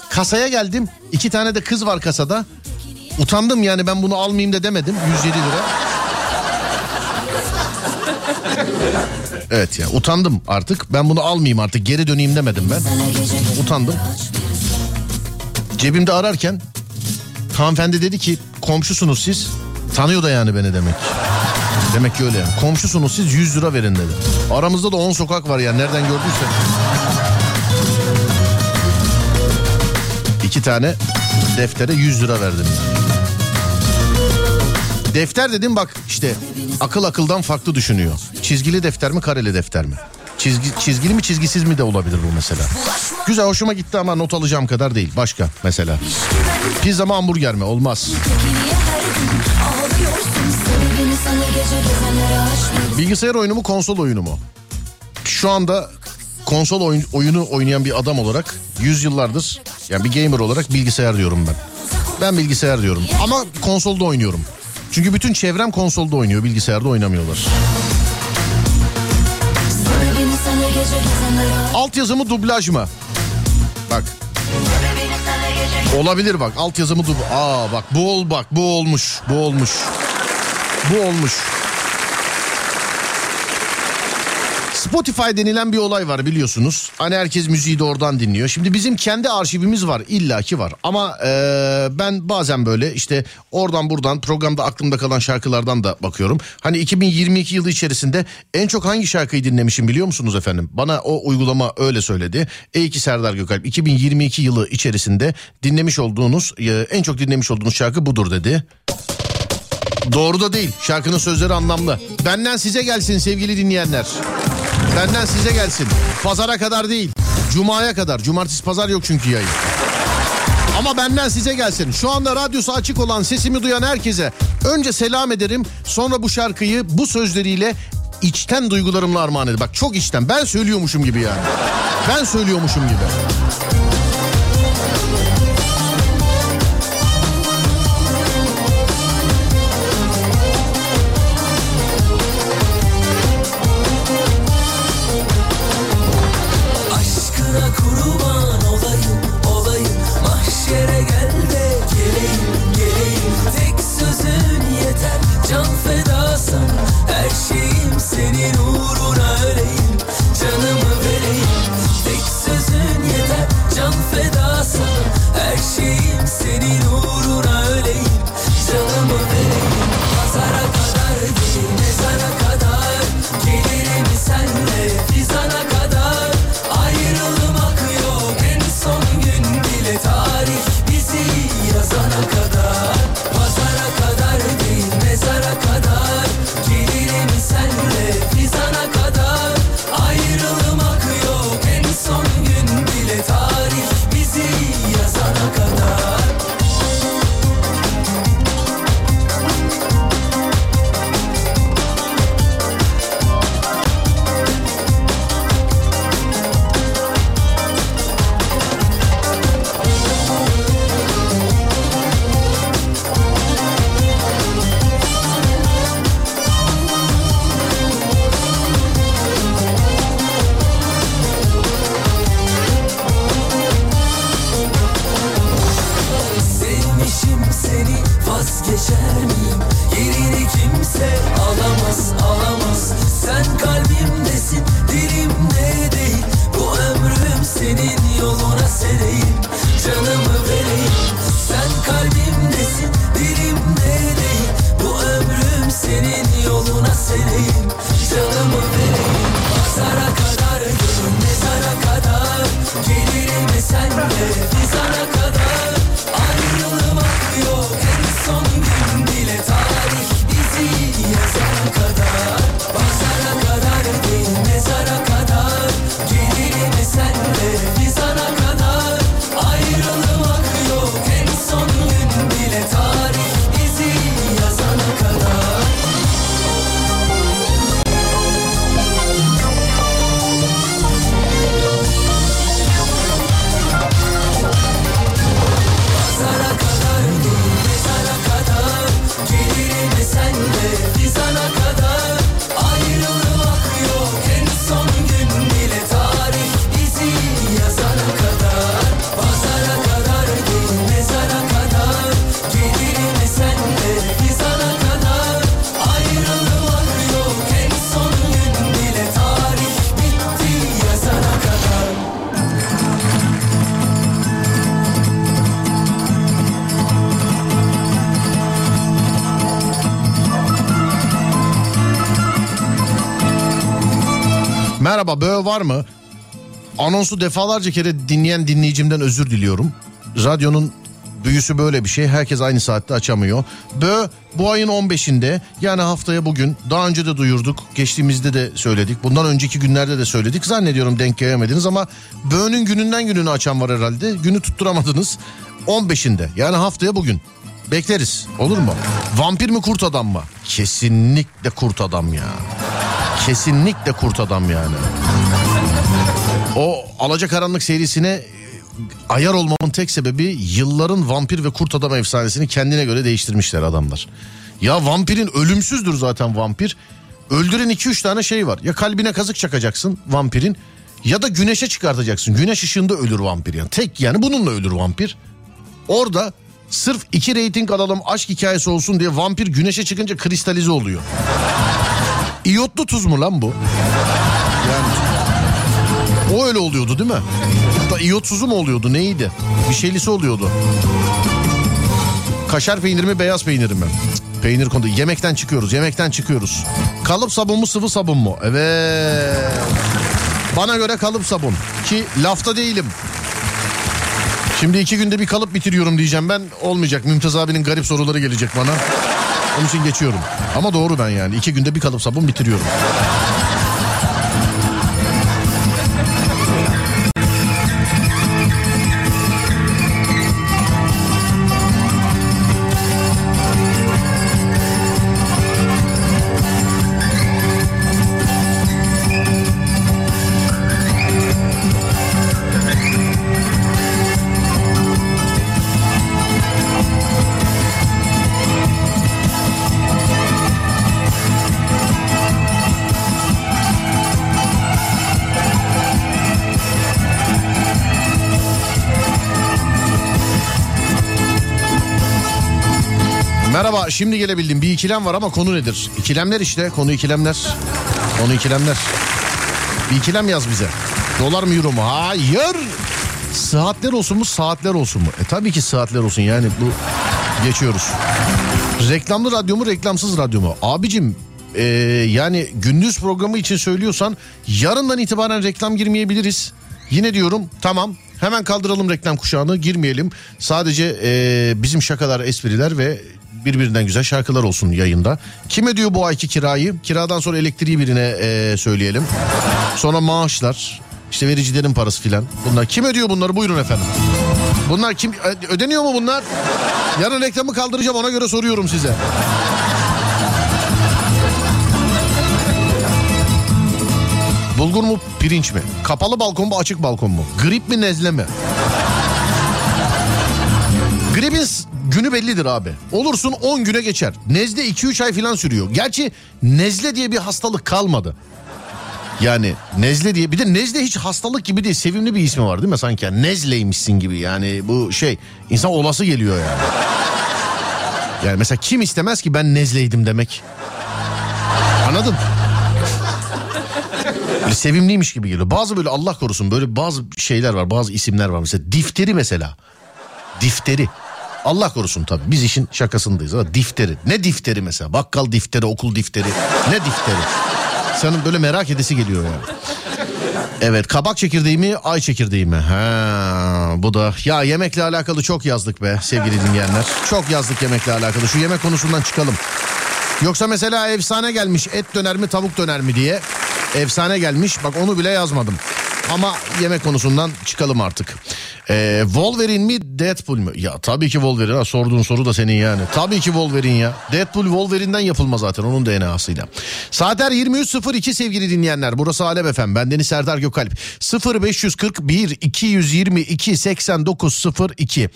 Kasaya geldim. iki tane de kız var kasada. Utandım yani ben bunu almayayım da demedim. 107 lira. Evet ya utandım artık. Ben bunu almayayım artık geri döneyim demedim ben. Utandım. Cebimde ararken hanımefendi dedi ki komşusunuz siz. Tanıyor da yani beni demek. Demek ki öyle yani. Komşusunuz siz 100 lira verin dedi. Aramızda da 10 sokak var yani nereden gördüyse. İki tane deftere 100 lira verdim. Defter dedim bak işte akıl akıldan farklı düşünüyor. Çizgili defter mi kareli defter mi? Çizgi, çizgili mi çizgisiz mi de olabilir bu mesela. Güzel hoşuma gitti ama not alacağım kadar değil. Başka mesela. Pizza mı hamburger mi? Olmaz. Bilgisayar oyunu mu konsol oyunu mu? Şu anda konsol oyun, oyunu oynayan bir adam olarak 100 yıllardır yani bir gamer olarak bilgisayar diyorum ben. Ben bilgisayar diyorum ama konsolda oynuyorum. Çünkü bütün çevrem konsolda oynuyor bilgisayarda oynamıyorlar. Altyazı mı dublaj mı? Bak. Olabilir bak altyazı mı dublaj. Aa bak bu ol bak bu olmuş bu olmuş. Bu olmuş. Spotify denilen bir olay var biliyorsunuz. Hani herkes müziği de oradan dinliyor. Şimdi bizim kendi arşivimiz var illaki var. Ama eee, ben bazen böyle işte oradan buradan programda aklımda kalan şarkılardan da bakıyorum. Hani 2022 yılı içerisinde en çok hangi şarkıyı dinlemişim biliyor musunuz efendim? Bana o uygulama öyle söyledi. E2 Serdar Gökalp 2022 yılı içerisinde dinlemiş olduğunuz e, en çok dinlemiş olduğunuz şarkı budur dedi. Doğru da değil. Şarkının sözleri anlamlı. Benden size gelsin sevgili dinleyenler. Benden size gelsin. Pazara kadar değil. Cuma'ya kadar. Cumartesi pazar yok çünkü yayın. Ama benden size gelsin. Şu anda radyosu açık olan sesimi duyan herkese önce selam ederim. Sonra bu şarkıyı bu sözleriyle içten duygularımla armağan ederim. Bak çok içten. Ben söylüyormuşum gibi yani. Ben söylüyormuşum gibi. Merhaba böğ var mı? Anonsu defalarca kere dinleyen dinleyicimden özür diliyorum. Radyonun büyüsü böyle bir şey. Herkes aynı saatte açamıyor. Bö bu ayın 15'inde yani haftaya bugün daha önce de duyurduk. Geçtiğimizde de söyledik. Bundan önceki günlerde de söyledik. Zannediyorum denk gelemediniz ama Bö'nün gününden gününü açan var herhalde. Günü tutturamadınız. 15'inde yani haftaya bugün. Bekleriz olur mu? Vampir mi kurt adam mı? Kesinlikle kurt adam ya. Kesinlikle kurt adam yani. O Alacakaranlık serisine e, ayar olmamın tek sebebi yılların vampir ve kurt adam efsanesini kendine göre değiştirmişler adamlar. Ya vampirin ölümsüzdür zaten vampir. Öldüren 2-3 tane şey var. Ya kalbine kazık çakacaksın vampirin ya da güneşe çıkartacaksın. Güneş ışığında ölür vampir yani. Tek yani bununla ölür vampir. Orada sırf iki reyting alalım aşk hikayesi olsun diye vampir güneşe çıkınca kristalize oluyor. İyotlu tuz mu lan bu? O öyle oluyordu değil mi? Da iyotsuzum mu oluyordu neydi? Bir şeylisi oluyordu. Kaşar peyniri mi beyaz peynir mi? Peynir konu. Yemekten çıkıyoruz yemekten çıkıyoruz. Kalıp sabun mu sıvı sabun mu? Evet. Bana göre kalıp sabun. Ki lafta değilim. Şimdi iki günde bir kalıp bitiriyorum diyeceğim ben. Olmayacak. Mümtaz abinin garip soruları gelecek bana. Onun için geçiyorum. Ama doğru ben yani. iki günde bir kalıp sabun bitiriyorum. Şimdi gelebildim. Bir ikilem var ama konu nedir? İkilemler işte konu ikilemler. Konu ikilemler. Bir ikilem yaz bize. Dolar mı euro mu? Hayır. Saatler olsun mu saatler olsun mu? E tabii ki saatler olsun yani bu geçiyoruz. Reklamlı radyo mu reklamsız radyo mu? Abicim e, yani gündüz programı için söylüyorsan yarından itibaren reklam girmeyebiliriz. Yine diyorum tamam hemen kaldıralım reklam kuşağını girmeyelim. Sadece e, bizim şakalar espriler ve birbirinden güzel şarkılar olsun yayında. Kim ödüyor bu ayki kirayı? Kiradan sonra elektriği birine e, söyleyelim. Sonra maaşlar işte vericilerin parası filan. Bunlar kim ödüyor bunları buyurun efendim. Bunlar kim ödeniyor mu bunlar? Yarın reklamı kaldıracağım ona göre soruyorum size. Bulgur mu pirinç mi? Kapalı balkon mu açık balkon mu? Grip mi nezle mi? Gripin günü bellidir abi. Olursun 10 güne geçer. Nezle 2-3 ay falan sürüyor. Gerçi nezle diye bir hastalık kalmadı. Yani nezle diye bir de nezle hiç hastalık gibi değil sevimli bir ismi var değil mi sanki yani nezleymişsin gibi yani bu şey insan olası geliyor yani. Yani mesela kim istemez ki ben nezleydim demek. Anladın? Böyle sevimliymiş gibi geliyor. Bazı böyle Allah korusun böyle bazı şeyler var bazı isimler var mesela difteri mesela. Difteri. Allah korusun tabii biz işin şakasındayız ama difteri. Ne difteri mesela bakkal difteri okul difteri ne difteri. Senin böyle merak edesi geliyor yani. Evet kabak çekirdeği mi ay çekirdeği mi? Ha, bu da ya yemekle alakalı çok yazdık be sevgili dinleyenler. Çok yazdık yemekle alakalı şu yemek konusundan çıkalım. Yoksa mesela efsane gelmiş et döner mi tavuk döner mi diye. Efsane gelmiş bak onu bile yazmadım. Ama yemek konusundan çıkalım artık. Ee, Wolverine mi Deadpool mu? Ya tabii ki Wolverine ha, sorduğun soru da senin yani. Tabii ki Wolverine ya. Deadpool Wolverine'den yapılma zaten onun DNA'sıyla. Saatler 23.02 sevgili dinleyenler. Burası Alem FM. Bendeniz Serdar Gökalp. 0541 222 8902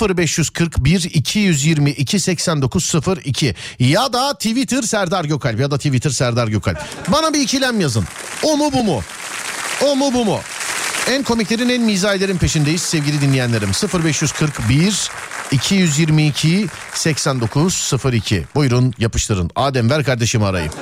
0541 222 8902 ya da Twitter Serdar Gökalp ya da Twitter Serdar Gökalp. Bana bir ikilem yazın. O mu bu mu? O mu bu mu? En komiklerin en mizahlerin peşindeyiz sevgili dinleyenlerim. 0541 222 8902. Buyurun yapıştırın. Adem ver kardeşimi arayayım.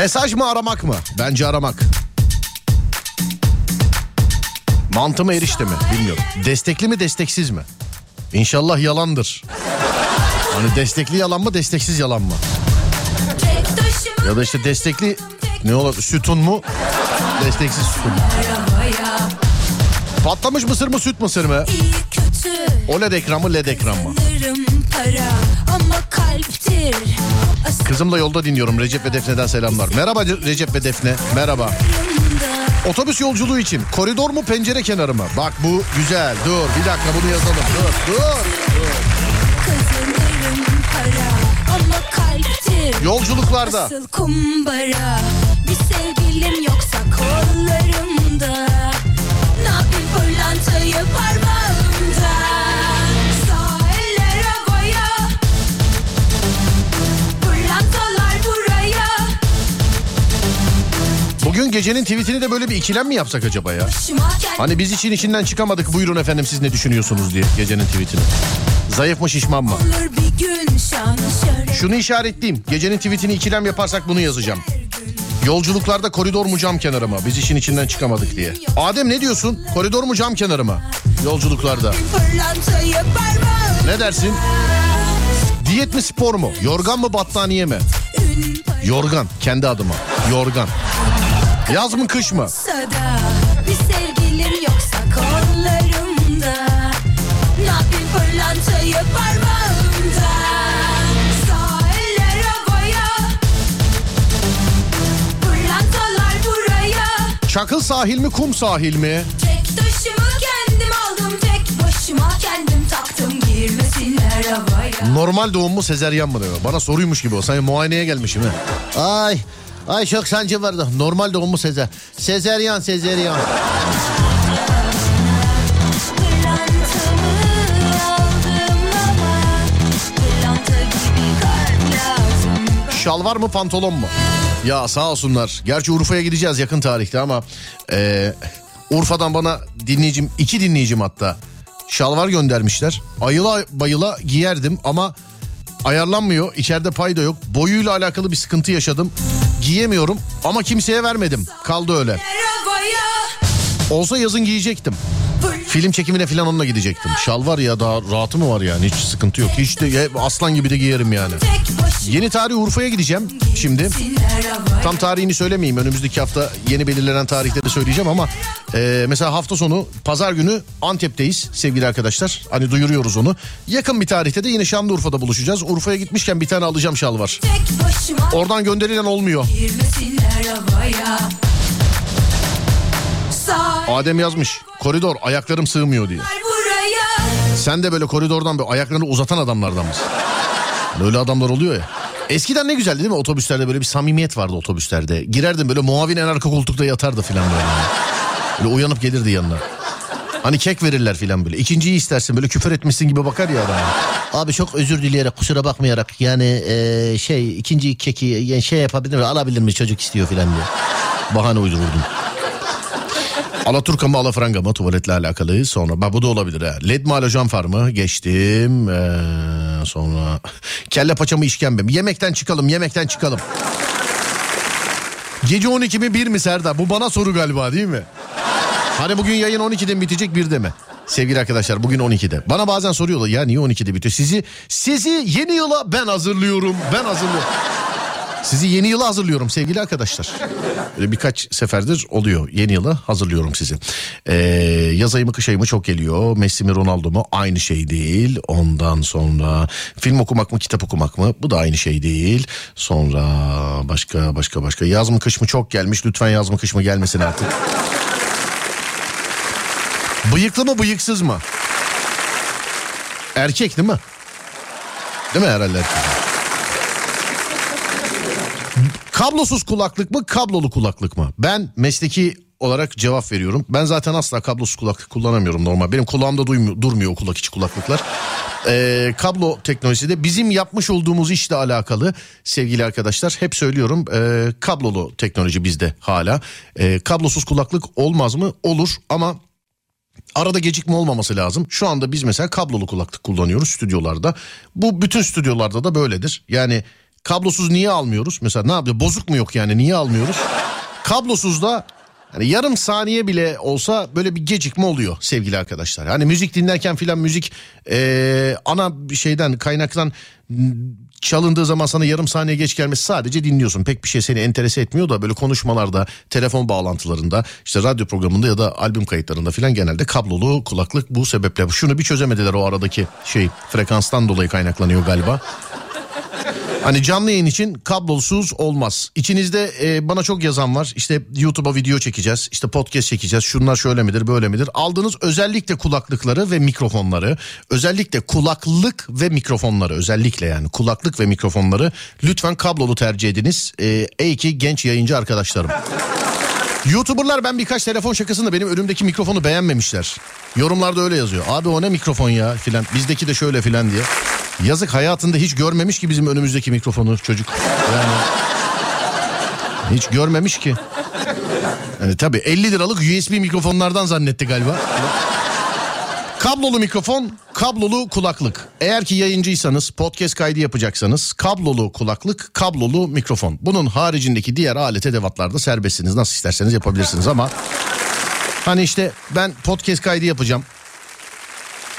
Mesaj mı aramak mı? Bence aramak. Mantı mı erişte mi? Bilmiyorum. Destekli mi desteksiz mi? İnşallah yalandır. Hani destekli yalan mı desteksiz yalan mı? Ya da işte destekli ne olur sütun mu? Desteksiz sütun. Patlamış mısır mı süt mısır mı? OLED ekran mı led ekran mı? Kızımla yolda dinliyorum Recep ve Defne'den selamlar. Merhaba Recep ve Defne. Merhaba. Otobüs yolculuğu için koridor mu pencere kenarı mı? Bak bu güzel. Dur bir dakika bunu yazalım. Dur dur. Kalptir Yolculuklarda gecenin tweetini de böyle bir ikilem mi yapsak acaba ya? Hani biz için içinden çıkamadık buyurun efendim siz ne düşünüyorsunuz diye gecenin tweetini. Zayıf mı şişman mı? Şunu işaretleyeyim. Gecenin tweetini ikilem yaparsak bunu yazacağım. Yolculuklarda koridor mu cam kenarı mı? Biz işin içinden çıkamadık diye. Adem ne diyorsun? Koridor mu cam kenarı mı? Yolculuklarda. Ne dersin? Diyet mi spor mu? Yorgan mı battaniye mi? Yorgan kendi adıma. Yorgan. Yaz mı kış mı? Bir sevgilim yoksa kollarımda Ne yapayım pırlantayı parmağımda Çakıl sahil mi kum sahil mi? Tek taşımı kendim aldım Tek başıma kendim taktım Girmesinler havaya Normal doğum mu sezeryan mı diyor. Bana soruymuş gibi o. Sanki muayeneye gelmişim ha. Ay. Ay çok sancı vardı. Normal doğum mu sezer? Sezeryan sezeryan. Lazım Şalvar mı pantolon mu? Ya sağ olsunlar. Gerçi Urfa'ya gideceğiz yakın tarihte ama e, Urfa'dan bana dinleyicim iki dinleyicim hatta şalvar göndermişler. Ayıla bayıla giyerdim ama ayarlanmıyor. İçeride pay da yok. Boyuyla alakalı bir sıkıntı yaşadım. Giyemiyorum ama kimseye vermedim. Kaldı öyle. Havaya Olsa yazın giyecektim. Film çekimine falan onunla gidecektim. Şalvar ya daha rahatı mı var yani hiç sıkıntı yok. Hiç de aslan gibi de giyerim yani. Yeni tarih Urfa'ya gideceğim şimdi. Tam tarihini söylemeyeyim. Önümüzdeki hafta yeni belirlenen tarihleri söyleyeceğim ama e, mesela hafta sonu pazar günü Antep'teyiz sevgili arkadaşlar. Hani duyuruyoruz onu. Yakın bir tarihte de yine Şanlıurfa'da buluşacağız. Urfa'ya gitmişken bir tane alacağım şalvar. Tek başıma Oradan gönderilen olmuyor. Adem yazmış. Koridor ayaklarım sığmıyor diye. Sen de böyle koridordan böyle ayaklarını uzatan adamlardan mısın? Böyle adamlar oluyor ya. Eskiden ne güzeldi değil mi otobüslerde böyle bir samimiyet vardı otobüslerde. Girerdin böyle muavin en arka koltukta yatardı filan böyle. Böyle uyanıp gelirdi yanına. Hani kek verirler filan böyle. İkinciyi istersin böyle küfür etmişsin gibi bakar ya adam. Abi çok özür dileyerek kusura bakmayarak yani eee, şey ikinci keki yani şey yapabilir mi alabilir mi çocuk istiyor filan diye. Bahane uydururdum. Alaturka mı Alafranga mı tuvaletle alakalı sonra bak bu da olabilir ha. Led mi halojen far mı geçtim ee, sonra kelle paça mı işkembe mi yemekten çıkalım yemekten çıkalım. Gece 12 mi 1 mi Serdar bu bana soru galiba değil mi? Hani bugün yayın 12'de mi bitecek 1'de mi? Sevgili arkadaşlar bugün 12'de. Bana bazen soruyorlar ya niye 12'de bitiyor? Sizi sizi yeni yıla ben hazırlıyorum. Ben hazırlıyorum. Sizi yeni yıla hazırlıyorum sevgili arkadaşlar. Böyle birkaç seferdir oluyor. Yeni yıla hazırlıyorum sizi. Ee, yaz ayı mı kış ayı mı çok geliyor. Messi mi Ronaldo mu aynı şey değil. Ondan sonra film okumak mı kitap okumak mı bu da aynı şey değil. Sonra başka başka başka yaz mı kış mı çok gelmiş. Lütfen yaz mı kış mı gelmesin artık. Bıyıklı mı bıyıksız mı? Erkek değil mi? Değil mi herhalde erkek? Kablosuz kulaklık mı kablolu kulaklık mı? Ben mesleki olarak cevap veriyorum. Ben zaten asla kablosuz kulaklık kullanamıyorum normal. Benim kulağımda duymuyor, durmuyor kulak içi kulaklıklar. Ee, kablo teknolojisi de bizim yapmış olduğumuz işle alakalı sevgili arkadaşlar. Hep söylüyorum ee, kablolu teknoloji bizde hala. Ee, kablosuz kulaklık olmaz mı? Olur ama Arada gecikme olmaması lazım. Şu anda biz mesela kablolu kulaklık kullanıyoruz stüdyolarda. Bu bütün stüdyolarda da böyledir. Yani Kablosuz niye almıyoruz? Mesela ne yapıyor? Bozuk mu yok yani niye almıyoruz? Kablosuz da hani yarım saniye bile olsa böyle bir gecikme oluyor sevgili arkadaşlar. Hani müzik dinlerken filan müzik eee, ana şeyden kaynaktan çalındığı zaman sana yarım saniye geç gelmesi sadece dinliyorsun. Pek bir şey seni enterese etmiyor da böyle konuşmalarda, telefon bağlantılarında, işte radyo programında ya da albüm kayıtlarında filan genelde kablolu kulaklık bu sebeple. Şunu bir çözemediler o aradaki şey frekanstan dolayı kaynaklanıyor galiba. Hani canlı yayın için kablosuz olmaz. İçinizde e, bana çok yazan var. İşte YouTube'a video çekeceğiz. işte podcast çekeceğiz. Şunlar şöyle midir böyle midir? Aldığınız özellikle kulaklıkları ve mikrofonları. Özellikle kulaklık ve mikrofonları. Özellikle yani kulaklık ve mikrofonları. Lütfen kablolu tercih ediniz. E, ey ki genç yayıncı arkadaşlarım. YouTuber'lar ben birkaç telefon şakasında benim önümdeki mikrofonu beğenmemişler. Yorumlarda öyle yazıyor. Abi o ne mikrofon ya filan. Bizdeki de şöyle filan diye. Yazık hayatında hiç görmemiş ki bizim önümüzdeki mikrofonu çocuk. Yani hiç görmemiş ki. Yani tabii 50 liralık USB mikrofonlardan zannetti galiba. Kablolu mikrofon, kablolu kulaklık. Eğer ki yayıncıysanız, podcast kaydı yapacaksanız kablolu kulaklık, kablolu mikrofon. Bunun haricindeki diğer alet edevatlarda serbestsiniz. Nasıl isterseniz yapabilirsiniz ama hani işte ben podcast kaydı yapacağım.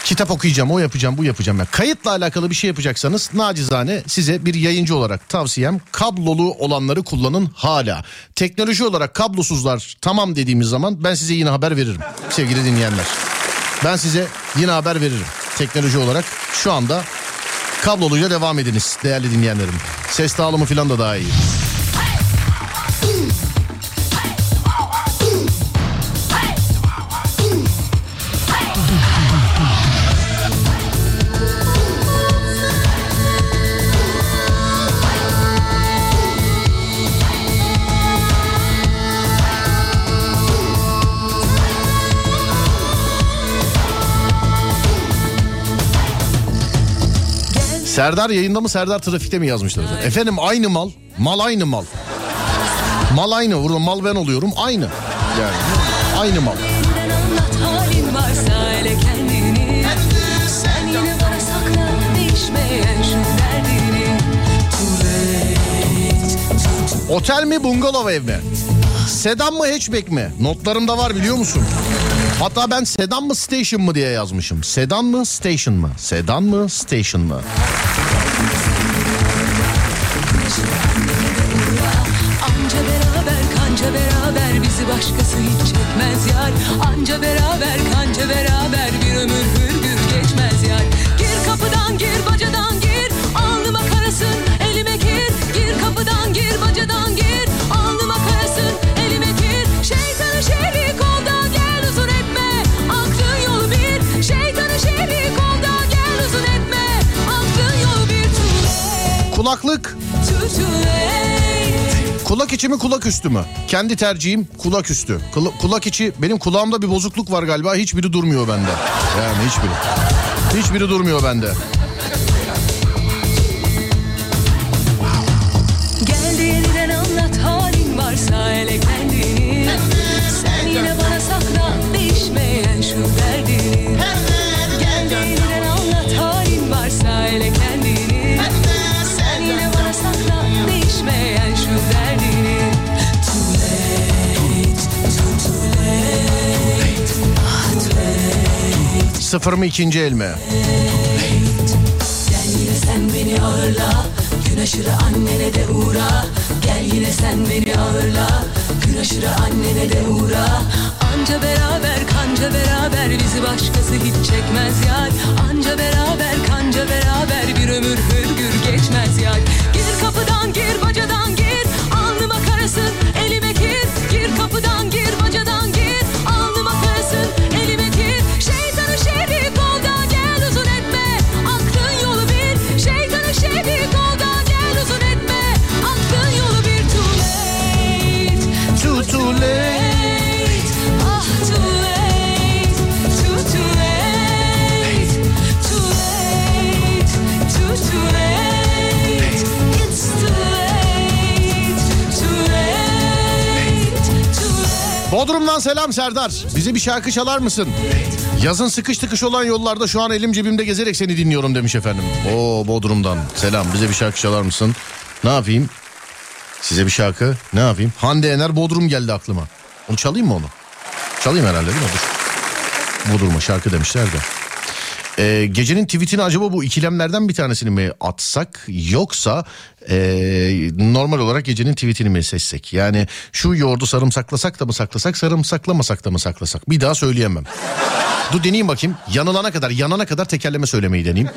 Kitap okuyacağım, o yapacağım, bu yapacağım. Yani kayıtla alakalı bir şey yapacaksanız nacizane size bir yayıncı olarak tavsiyem kablolu olanları kullanın hala. Teknoloji olarak kablosuzlar tamam dediğimiz zaman ben size yine haber veririm sevgili dinleyenler. Ben size yine haber veririm teknoloji olarak. Şu anda kabloluyla devam ediniz değerli dinleyenlerim. Ses dağılımı falan da daha iyi. Serdar yayında mı Serdar trafikte mi yazmışlar? Efendim aynı mal. Mal aynı mal. Mal aynı. Burada mal ben oluyorum. Aynı. Yani aynı mal. Otel mi bungalov ev mi? Sedan mı hatchback mi? Notlarımda var biliyor musun? Hatta ben sedan mı station mı diye yazmışım. Sedan mı station mı? Sedan mı station mı? Anca beraber kanca beraber bizi başkası hiç çekmez yar Anca beraber kanca beraber bir ömür hürgür geçmez yar Gir kapıdan gir bacadan gir alnıma karasın Kulaklık Kulak içi mi kulak üstü mü? Kendi tercihim kulak üstü. Kula- kulak içi benim kulağımda bir bozukluk var galiba hiçbiri durmuyor bende. Yani hiçbiri. Hiçbiri durmuyor bende. Sıfır mı ikinci el mi? Gel yine sen beni ağırla. Gün aşırı annene de uğra. Gel yine sen beni ağırla. Gün aşırı annene de uğra. Anca beraber kanca beraber Bizi başkası hiç çekmez yar. Anca beraber kanca beraber Bir ömür hürgür geçmez yar. Gir kapıdan gir bacadan gir Bodrum'dan selam Serdar. Bize bir şarkı çalar mısın? Yazın sıkış tıkış olan yollarda şu an elim cebimde gezerek seni dinliyorum demiş efendim. Oo Bodrum'dan selam bize bir şarkı çalar mısın? Ne yapayım? Size bir şarkı ne yapayım? Hande Yener Bodrum geldi aklıma. Onu çalayım mı onu? Çalayım herhalde değil mi? Dur. Bodrum'a şarkı demişler de. Ee, gecenin tweetini acaba bu ikilemlerden bir tanesini mi atsak yoksa ee, normal olarak gecenin tweetini mi seçsek? Yani şu yoğurdu sarımsaklasak da mı saklasak sarımsaklamasak da mı saklasak? Bir daha söyleyemem. Dur deneyeyim bakayım. Yanılana kadar yanana kadar tekerleme söylemeyi deneyeyim.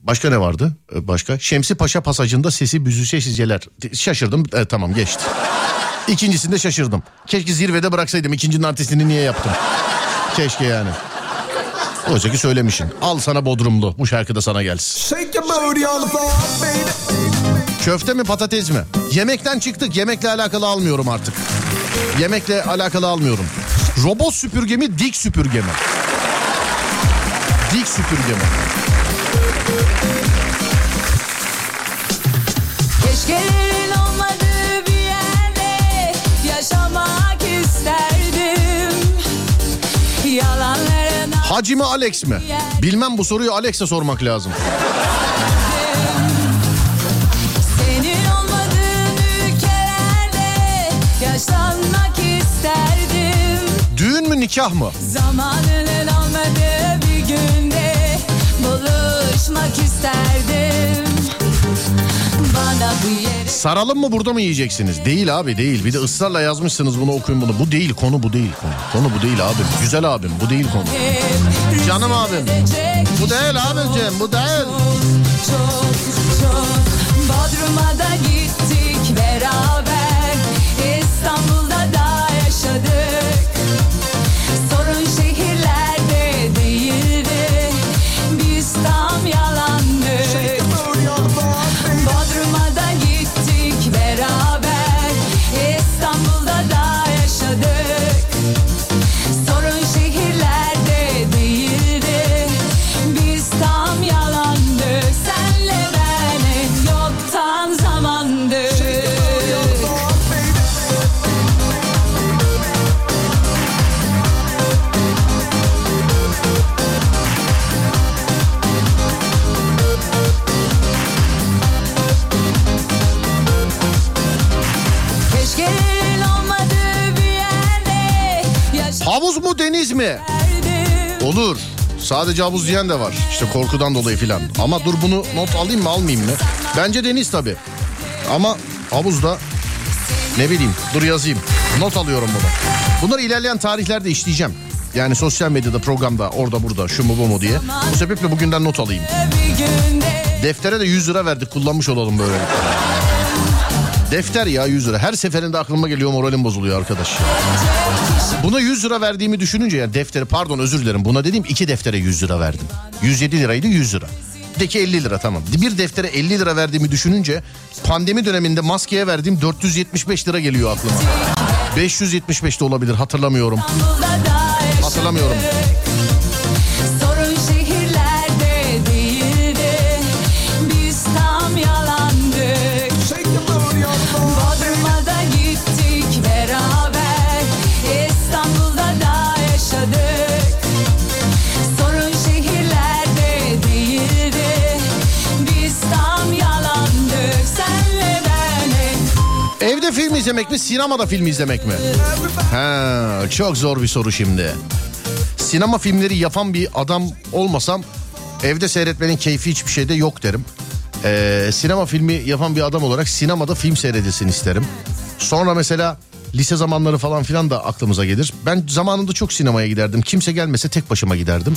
Başka ne vardı? Ee, Başka? Şemsi Paşa pasajında sesi büzüşe sizceler. Şaşırdım. Ee, tamam geçti. İkincisinde şaşırdım. Keşke zirvede bıraksaydım. İkincinin artistini niye yaptım? Keşke yani. Oysa ki söylemişsin. Al sana Bodrumlu. Bu şarkı da sana gelsin. Köfte mi patates mi? Yemekten çıktık. Yemekle alakalı almıyorum artık. Yemekle alakalı almıyorum. Robot süpürge mi dik süpürge mi? Dik süpürge mi? Keşkelerin olmadığı bir yerde yaşamak isterdim. Hacı mı Alex mi? Bilmem bu soruyu Alex'e sormak lazım. Düğün mü nikah mı? Zamanının olmadığı bir günde buluşmak isterdim. Bana bu Saralım mı burada mı yiyeceksiniz? Değil abi değil. Bir de ısrarla yazmışsınız bunu okuyun bunu. Bu değil konu bu değil konu. Konu bu değil abim. Güzel abim bu değil konu. Canım abim. Bu değil abicim bu değil. Çok çok Bodrum'a da gittik beraber mu deniz mi? Olur. Sadece havuz diyen de var. İşte korkudan dolayı filan. Ama dur bunu not alayım mı almayayım mı? Bence deniz tabii. Ama havuzda ne bileyim dur yazayım. Not alıyorum bunu. Bunları ilerleyen tarihlerde işleyeceğim. Yani sosyal medyada programda orada burada şu mu bu mu diye. Bu sebeple bugünden not alayım. Deftere de 100 lira verdik kullanmış olalım böyle. Defter ya 100 lira. Her seferinde aklıma geliyor moralim bozuluyor arkadaş. Buna 100 lira verdiğimi düşününce yani defteri pardon özür dilerim. Buna dediğim iki deftere 100 lira verdim. 107 liraydı 100 lira. Deki 50 lira tamam. Bir deftere 50 lira verdiğimi düşününce pandemi döneminde maskeye verdiğim 475 lira geliyor aklıma. 575 de olabilir hatırlamıyorum. Hatırlamıyorum. İzlemek mi sinemada film izlemek mi? Ha, çok zor bir soru şimdi. Sinema filmleri yapan bir adam olmasam evde seyretmenin keyfi hiçbir şeyde yok derim. Ee, sinema filmi yapan bir adam olarak sinemada film seyredilsin isterim. Sonra mesela lise zamanları falan filan da aklımıza gelir. Ben zamanında çok sinemaya giderdim. Kimse gelmese tek başıma giderdim.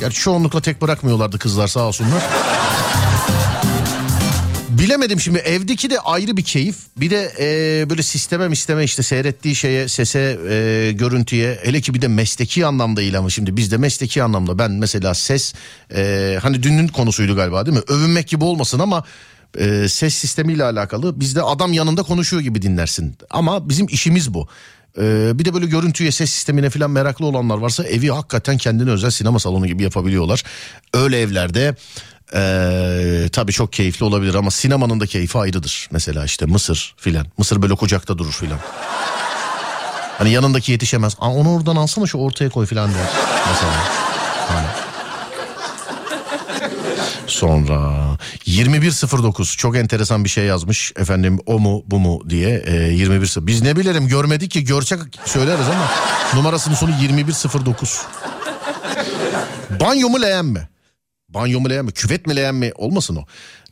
Gerçi çoğunlukla tek bırakmıyorlardı kızlar sağ olsunlar. Bilemedim şimdi evdeki de ayrı bir keyif. Bir de e, böyle sisteme isteme işte seyrettiği şeye sese e, görüntüye hele ki bir de mesleki anlamda değil ama şimdi bizde mesleki anlamda ben mesela ses e, hani dünün konusuydu galiba değil mi? Övünmek gibi olmasın ama e, ses sistemiyle alakalı bizde adam yanında konuşuyor gibi dinlersin. Ama bizim işimiz bu. E, bir de böyle görüntüye ses sistemine falan meraklı olanlar varsa evi hakikaten kendine özel sinema salonu gibi yapabiliyorlar. Öyle evlerde ee, tabii çok keyifli olabilir ama sinemanın da keyfi ayrıdır. Mesela işte Mısır filan. Mısır böyle kucakta durur filan. Hani yanındaki yetişemez. Aa, onu oradan alsana şu ortaya koy filan der. Mesela. Hani. Sonra 2109 çok enteresan bir şey yazmış efendim o mu bu mu diye e, 21 biz ne bilelim görmedik ki görsek söyleriz ama numarasının sonu 2109 banyo mu leğen mi banyo mu leğen mi küvet mi leğen mi olmasın o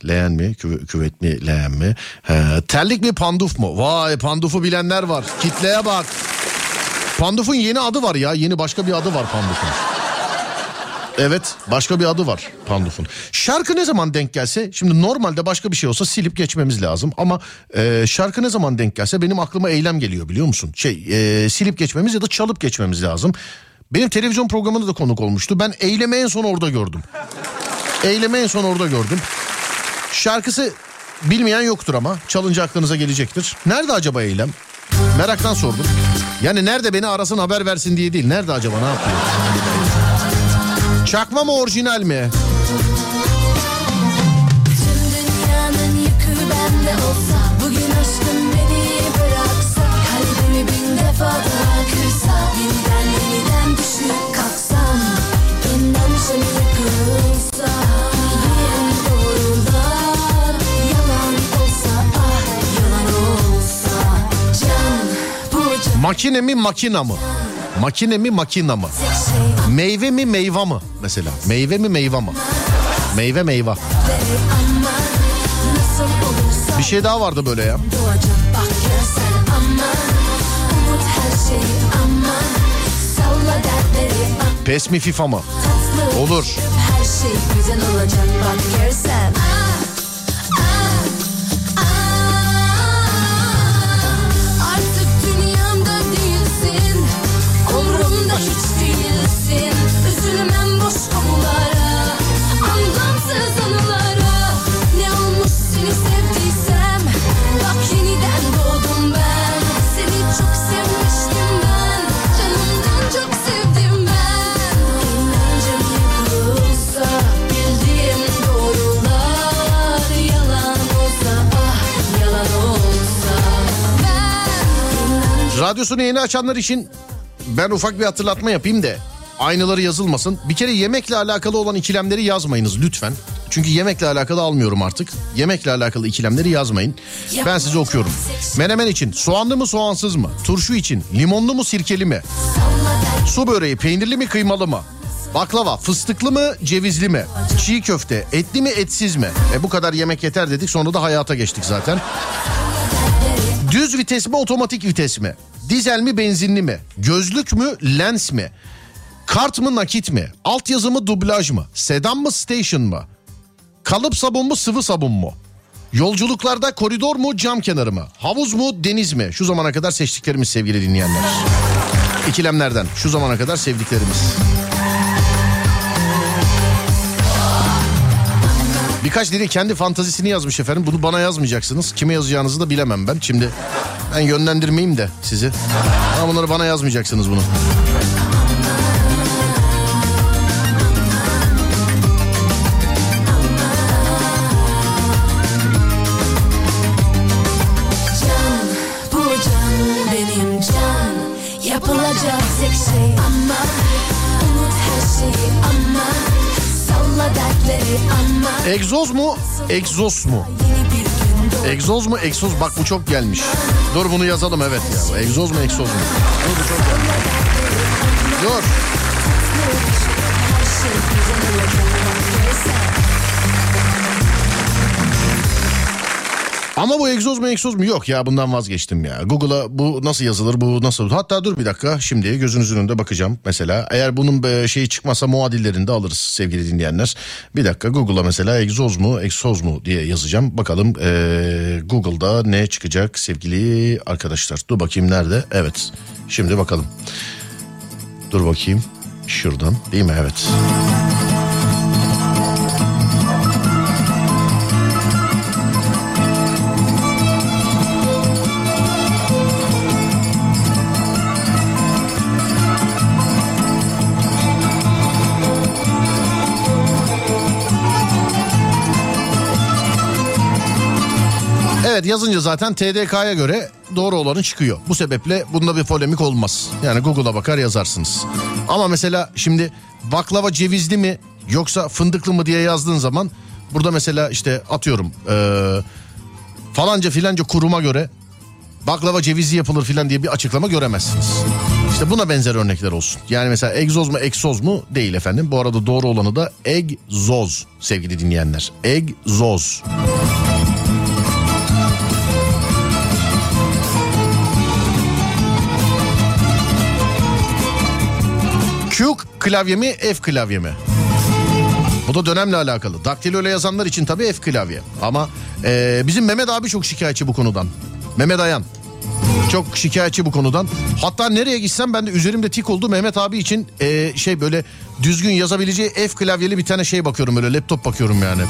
leğen mi küve- küvet mi leğen mi He, terlik mi panduf mu vay pandufu bilenler var kitleye bak pandufun yeni adı var ya yeni başka bir adı var pandufun Evet başka bir adı var Panduf'un. Şarkı ne zaman denk gelse şimdi normalde başka bir şey olsa silip geçmemiz lazım. Ama e, şarkı ne zaman denk gelse benim aklıma eylem geliyor biliyor musun? Şey e, silip geçmemiz ya da çalıp geçmemiz lazım. Benim televizyon programında da konuk olmuştu. Ben eylemi en son orada gördüm. Eylemi en son orada gördüm. Şarkısı bilmeyen yoktur ama çalınca aklınıza gelecektir. Nerede acaba eylem? Meraktan sordum. Yani nerede beni arasın haber versin diye değil. Nerede acaba ne yapıyor? Çakma mı orijinal mi? Makine mi makina mı? Makine mi makina mı? Meyve mi meyve mı mesela? Meyve mi meyve mı? Meyve olursa Bir şey daha vardı böyle ya. Pes mi FIFA mı? Olur. Her şey güzel olacak bak görsen Radyosunu yeni açanlar için ben ufak bir hatırlatma yapayım da aynaları yazılmasın. Bir kere yemekle alakalı olan ikilemleri yazmayınız lütfen. Çünkü yemekle alakalı almıyorum artık. Yemekle alakalı ikilemleri yazmayın. Ben size okuyorum. Menemen için soğanlı mı soğansız mı? Turşu için limonlu mu sirkeli mi? Su böreği peynirli mi kıymalı mı? Baklava fıstıklı mı cevizli mi? Çiğ köfte etli mi etsiz mi? E bu kadar yemek yeter dedik sonra da hayata geçtik zaten. Düz vites mi otomatik vites mi? Dizel mi benzinli mi? Gözlük mü lens mi? Kart mı nakit mi? Altyazı mı dublaj mı? Sedan mı station mı? Kalıp sabun mu sıvı sabun mu? Yolculuklarda koridor mu cam kenarı mı? Havuz mu deniz mi? Şu zamana kadar seçtiklerimiz sevgili dinleyenler. İkilemlerden şu zamana kadar sevdiklerimiz. Birkaç dili kendi fantazisini yazmış efendim. Bunu bana yazmayacaksınız. Kime yazacağınızı da bilemem ben. Şimdi ben yönlendirmeyeyim de sizi. Ama bunları bana yazmayacaksınız bunu. Egzoz mu? Egzoz mu? Egzoz mu? Egzoz bak bu çok gelmiş. Dur bunu yazalım evet ya. Egzoz mu? Egzoz mu? Dur bu çok gelmiş. Dur. Ama bu egzoz mu egzoz mu? Yok ya bundan vazgeçtim ya. Google'a bu nasıl yazılır bu nasıl? Hatta dur bir dakika şimdi gözünüzün önünde bakacağım mesela. Eğer bunun be- şeyi çıkmasa muadillerini de alırız sevgili dinleyenler. Bir dakika Google'a mesela egzoz mu egzoz mu diye yazacağım. Bakalım eee, Google'da ne çıkacak sevgili arkadaşlar. Dur bakayım nerede? Evet şimdi bakalım. Dur bakayım şuradan değil mi? Evet. Evet yazınca zaten TDK'ya göre doğru olanı çıkıyor. Bu sebeple bunda bir polemik olmaz. Yani Google'a bakar yazarsınız. Ama mesela şimdi baklava cevizli mi yoksa fındıklı mı diye yazdığın zaman Burada mesela işte atıyorum eee, falanca filanca kuruma göre baklava cevizli yapılır filan diye bir açıklama göremezsiniz. İşte buna benzer örnekler olsun. Yani mesela egzoz mu egzoz mu değil efendim. Bu arada doğru olanı da egzoz sevgili dinleyenler. Egzoz. Q klavye mi F klavye mi? Bu da dönemle alakalı. Daktilo ile yazanlar için tabii F klavye. Ama e, bizim Mehmet abi çok şikayetçi bu konudan. Mehmet Ayan. Çok şikayetçi bu konudan. Hatta nereye gitsem ben de üzerimde tik oldu. Mehmet abi için e, şey böyle düzgün yazabileceği F klavyeli bir tane şey bakıyorum böyle laptop bakıyorum yani.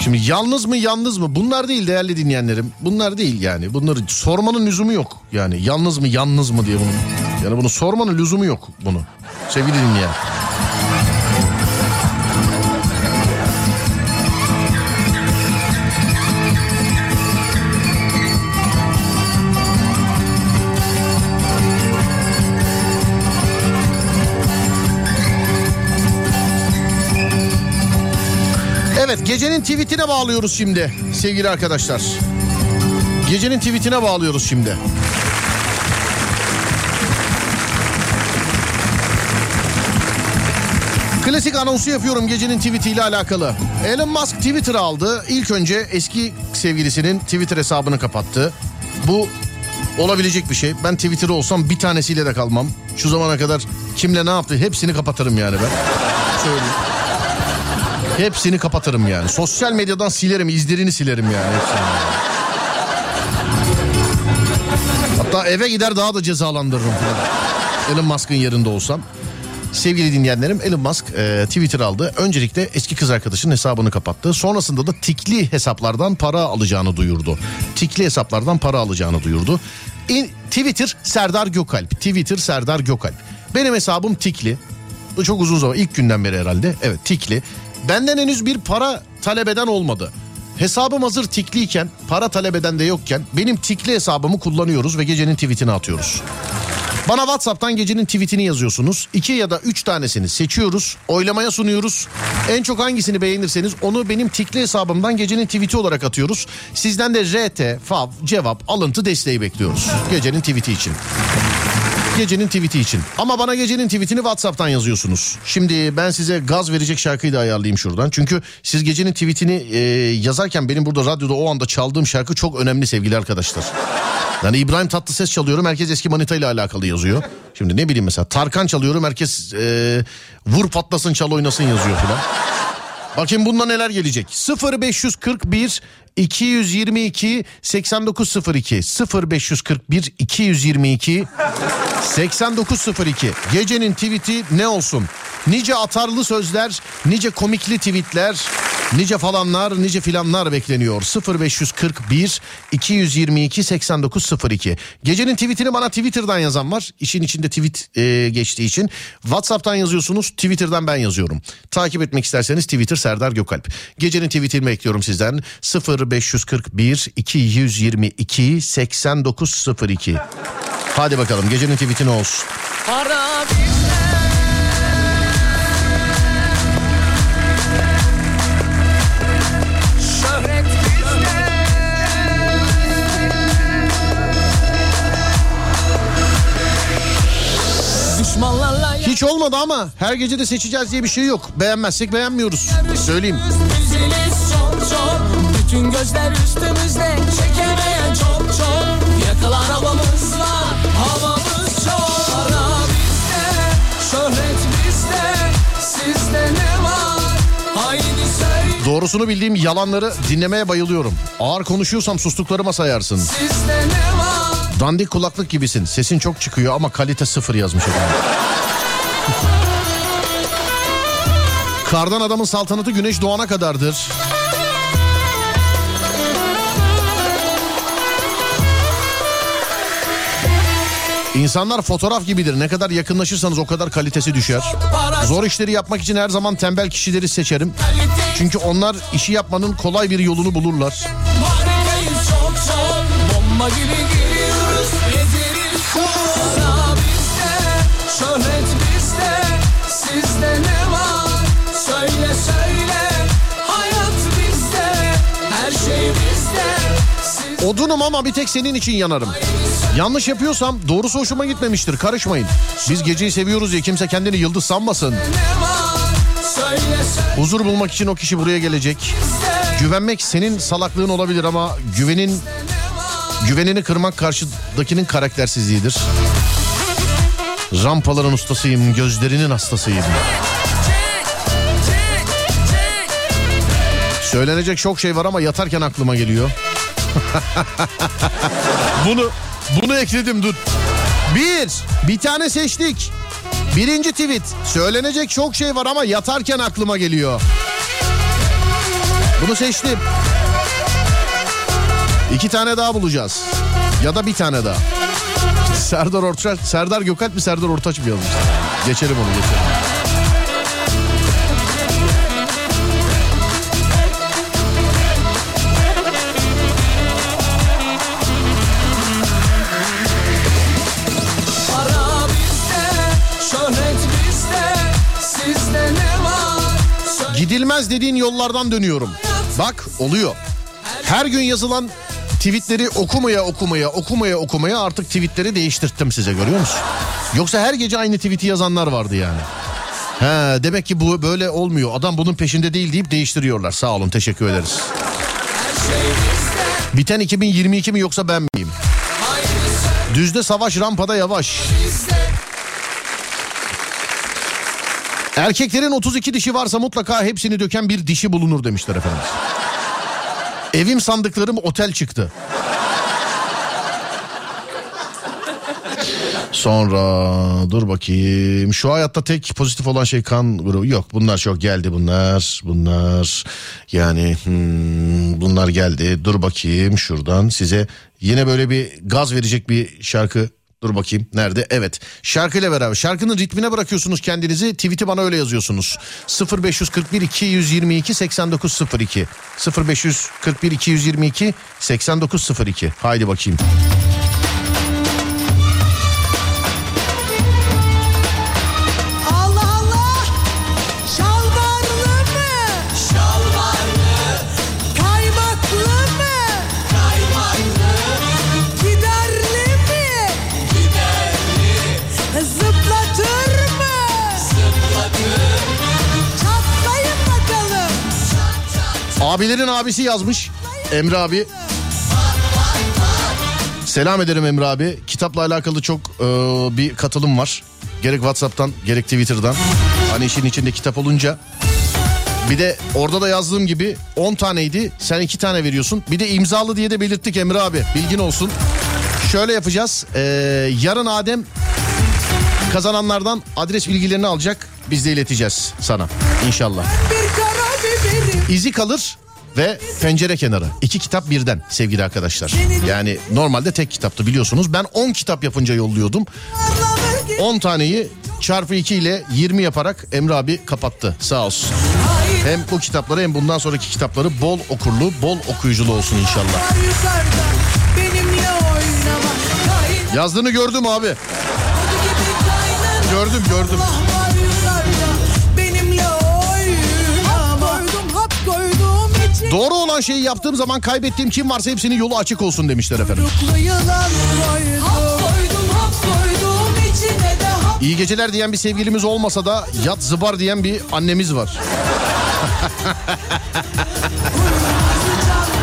Şimdi yalnız mı yalnız mı bunlar değil değerli dinleyenlerim. Bunlar değil yani. Bunları sormanın lüzumu yok. Yani yalnız mı yalnız mı diye bunu. Yani bunu sormanın lüzumu yok bunu. Sevgili dinleyen. Evet gecenin tweetine bağlıyoruz şimdi sevgili arkadaşlar. Gecenin tweetine bağlıyoruz şimdi. Klasik anonsu yapıyorum gecenin tweetiyle alakalı. Elon Musk Twitter aldı. İlk önce eski sevgilisinin Twitter hesabını kapattı. Bu olabilecek bir şey. Ben Twitter'ı olsam bir tanesiyle de kalmam. Şu zamana kadar kimle ne yaptı hepsini kapatırım yani ben. Söyleyeyim. Hepsini kapatırım yani. Sosyal medyadan silerim, izlerini silerim yani. Hatta eve gider daha da cezalandırırım falan. Elon Musk'ın yerinde olsam. Sevgili dinleyenlerim Elon Musk e, Twitter aldı. Öncelikle eski kız arkadaşının hesabını kapattı. Sonrasında da tikli hesaplardan para alacağını duyurdu. Tikli hesaplardan para alacağını duyurdu. İn- Twitter Serdar Gökalp. Twitter Serdar Gökalp. Benim hesabım tikli. Çok uzun zaman ilk günden beri herhalde. Evet tikli. Benden henüz bir para talep eden olmadı. Hesabım hazır tikliyken para talep eden de yokken benim tikli hesabımı kullanıyoruz ve gecenin tweetini atıyoruz. Bana WhatsApp'tan gecenin tweetini yazıyorsunuz. İki ya da üç tanesini seçiyoruz. Oylamaya sunuyoruz. En çok hangisini beğenirseniz onu benim tikli hesabımdan gecenin tweeti olarak atıyoruz. Sizden de RT, FAV, cevap, alıntı desteği bekliyoruz. Gecenin tweeti için. Gecenin tweeti için. Ama bana gecenin tweetini WhatsApp'tan yazıyorsunuz. Şimdi ben size gaz verecek şarkıyı da ayarlayayım şuradan. Çünkü siz gecenin tweetini e, yazarken benim burada radyoda o anda çaldığım şarkı çok önemli sevgili arkadaşlar. Yani İbrahim Tatlıses çalıyorum herkes eski manita ile alakalı yazıyor. Şimdi ne bileyim mesela Tarkan çalıyorum herkes e, vur patlasın çal oynasın yazıyor filan. Bakın bundan neler gelecek. 0541 222 8902 0541 222 8902 Gecenin tweeti ne olsun? Nice atarlı sözler, nice komikli tweetler, nice falanlar, nice filanlar bekleniyor. 0541 222 8902 Gecenin tweetini bana Twitter'dan yazan var. İşin içinde tweet e, geçtiği için. WhatsApp'tan yazıyorsunuz, Twitter'dan ben yazıyorum. Takip etmek isterseniz Twitter Serdar Gökalp. Gecenin tweetini bekliyorum sizden. 0541 222 8902 Hadi bakalım gecenin tweeti ne olsun? Para Hiç olmadı ama her gece de seçeceğiz diye bir şey yok. Beğenmezsek beğenmiyoruz. Söyleyeyim. Bütün gözler üstümüzde Çekemeyen çok çok Yakalar havamız var Havamız çok Para bizde Şöhret bizde Sizde ne var Haydi söyle Doğrusunu bildiğim yalanları dinlemeye bayılıyorum. Ağır konuşuyorsam sustuklarıma sayarsın. Sizde ne var Dandik kulaklık gibisin. Sesin çok çıkıyor ama kalite sıfır yazmış. Kardan adamın saltanatı güneş doğana kadardır. İnsanlar fotoğraf gibidir. Ne kadar yakınlaşırsanız o kadar kalitesi düşer. Zor işleri yapmak için her zaman tembel kişileri seçerim. Çünkü onlar işi yapmanın kolay bir yolunu bulurlar. Bomba gibi giriyoruz Ederiz çok Para bizde Şöhret Odunum ama bir tek senin için yanarım. Yanlış yapıyorsam doğrusu hoşuma gitmemiştir. Karışmayın. Biz geceyi seviyoruz diye kimse kendini yıldız sanmasın. Huzur bulmak için o kişi buraya gelecek. Güvenmek senin salaklığın olabilir ama güvenin güvenini kırmak karşıdakinin karaktersizliğidir. Rampaların ustasıyım, gözlerinin hastasıyım. Söylenecek çok şey var ama yatarken aklıma geliyor. bunu bunu ekledim dur. Bir, bir tane seçtik. Birinci tweet. Söylenecek çok şey var ama yatarken aklıma geliyor. Bunu seçtim. İki tane daha bulacağız. Ya da bir tane daha. Serdar Ortaç, Serdar Gökalp mi Serdar Ortaç mı yazmış? Geçelim onu geçelim. Gidilmez dediğin yollardan dönüyorum. Bak oluyor. Her gün yazılan tweetleri okumaya okumaya okumaya okumaya artık tweetleri değiştirttim size görüyor musun? Yoksa her gece aynı tweet'i yazanlar vardı yani. He, demek ki bu böyle olmuyor. Adam bunun peşinde değil deyip değiştiriyorlar. Sağ olun teşekkür ederiz. Biten 2022 mi yoksa ben miyim? Düzde savaş rampada yavaş. Erkeklerin 32 dişi varsa mutlaka hepsini döken bir dişi bulunur demişler efendim. Evim sandıklarım otel çıktı. Sonra dur bakayım. Şu hayatta tek pozitif olan şey kan grubu. Yok bunlar çok geldi bunlar. Bunlar yani hmm, bunlar geldi. Dur bakayım şuradan size yine böyle bir gaz verecek bir şarkı Dur bakayım nerede? Evet. Şarkıyla beraber. Şarkının ritmine bırakıyorsunuz kendinizi. Tweet'i bana öyle yazıyorsunuz. 0541 222 8902. 0541 222 8902. Haydi bakayım. Abilerin abisi yazmış. Emre abi. Selam ederim Emre abi. Kitapla alakalı çok e, bir katılım var. Gerek WhatsApp'tan gerek Twitter'dan. Hani işin içinde kitap olunca. Bir de orada da yazdığım gibi 10 taneydi. Sen 2 tane veriyorsun. Bir de imzalı diye de belirttik Emre abi. Bilgin olsun. Şöyle yapacağız. E, yarın Adem kazananlardan adres bilgilerini alacak. Biz de ileteceğiz sana. İnşallah. Bir. İzi kalır ve pencere kenarı. İki kitap birden sevgili arkadaşlar. Yani normalde tek kitaptı biliyorsunuz. Ben 10 kitap yapınca yolluyordum. Anlamır ki. 10 taneyi çarpı 2 ile 20 yaparak Emre abi kapattı. Sağ olsun. Hem bu kitapları hem bundan sonraki kitapları bol okurlu, bol okuyuculu olsun inşallah. Yazdığını gördüm abi. Gördüm gördüm. Doğru olan şeyi yaptığım zaman kaybettiğim kim varsa hepsinin yolu açık olsun demişler efendim. İyi geceler diyen bir sevgilimiz olmasa da yat zıbar diyen bir annemiz var.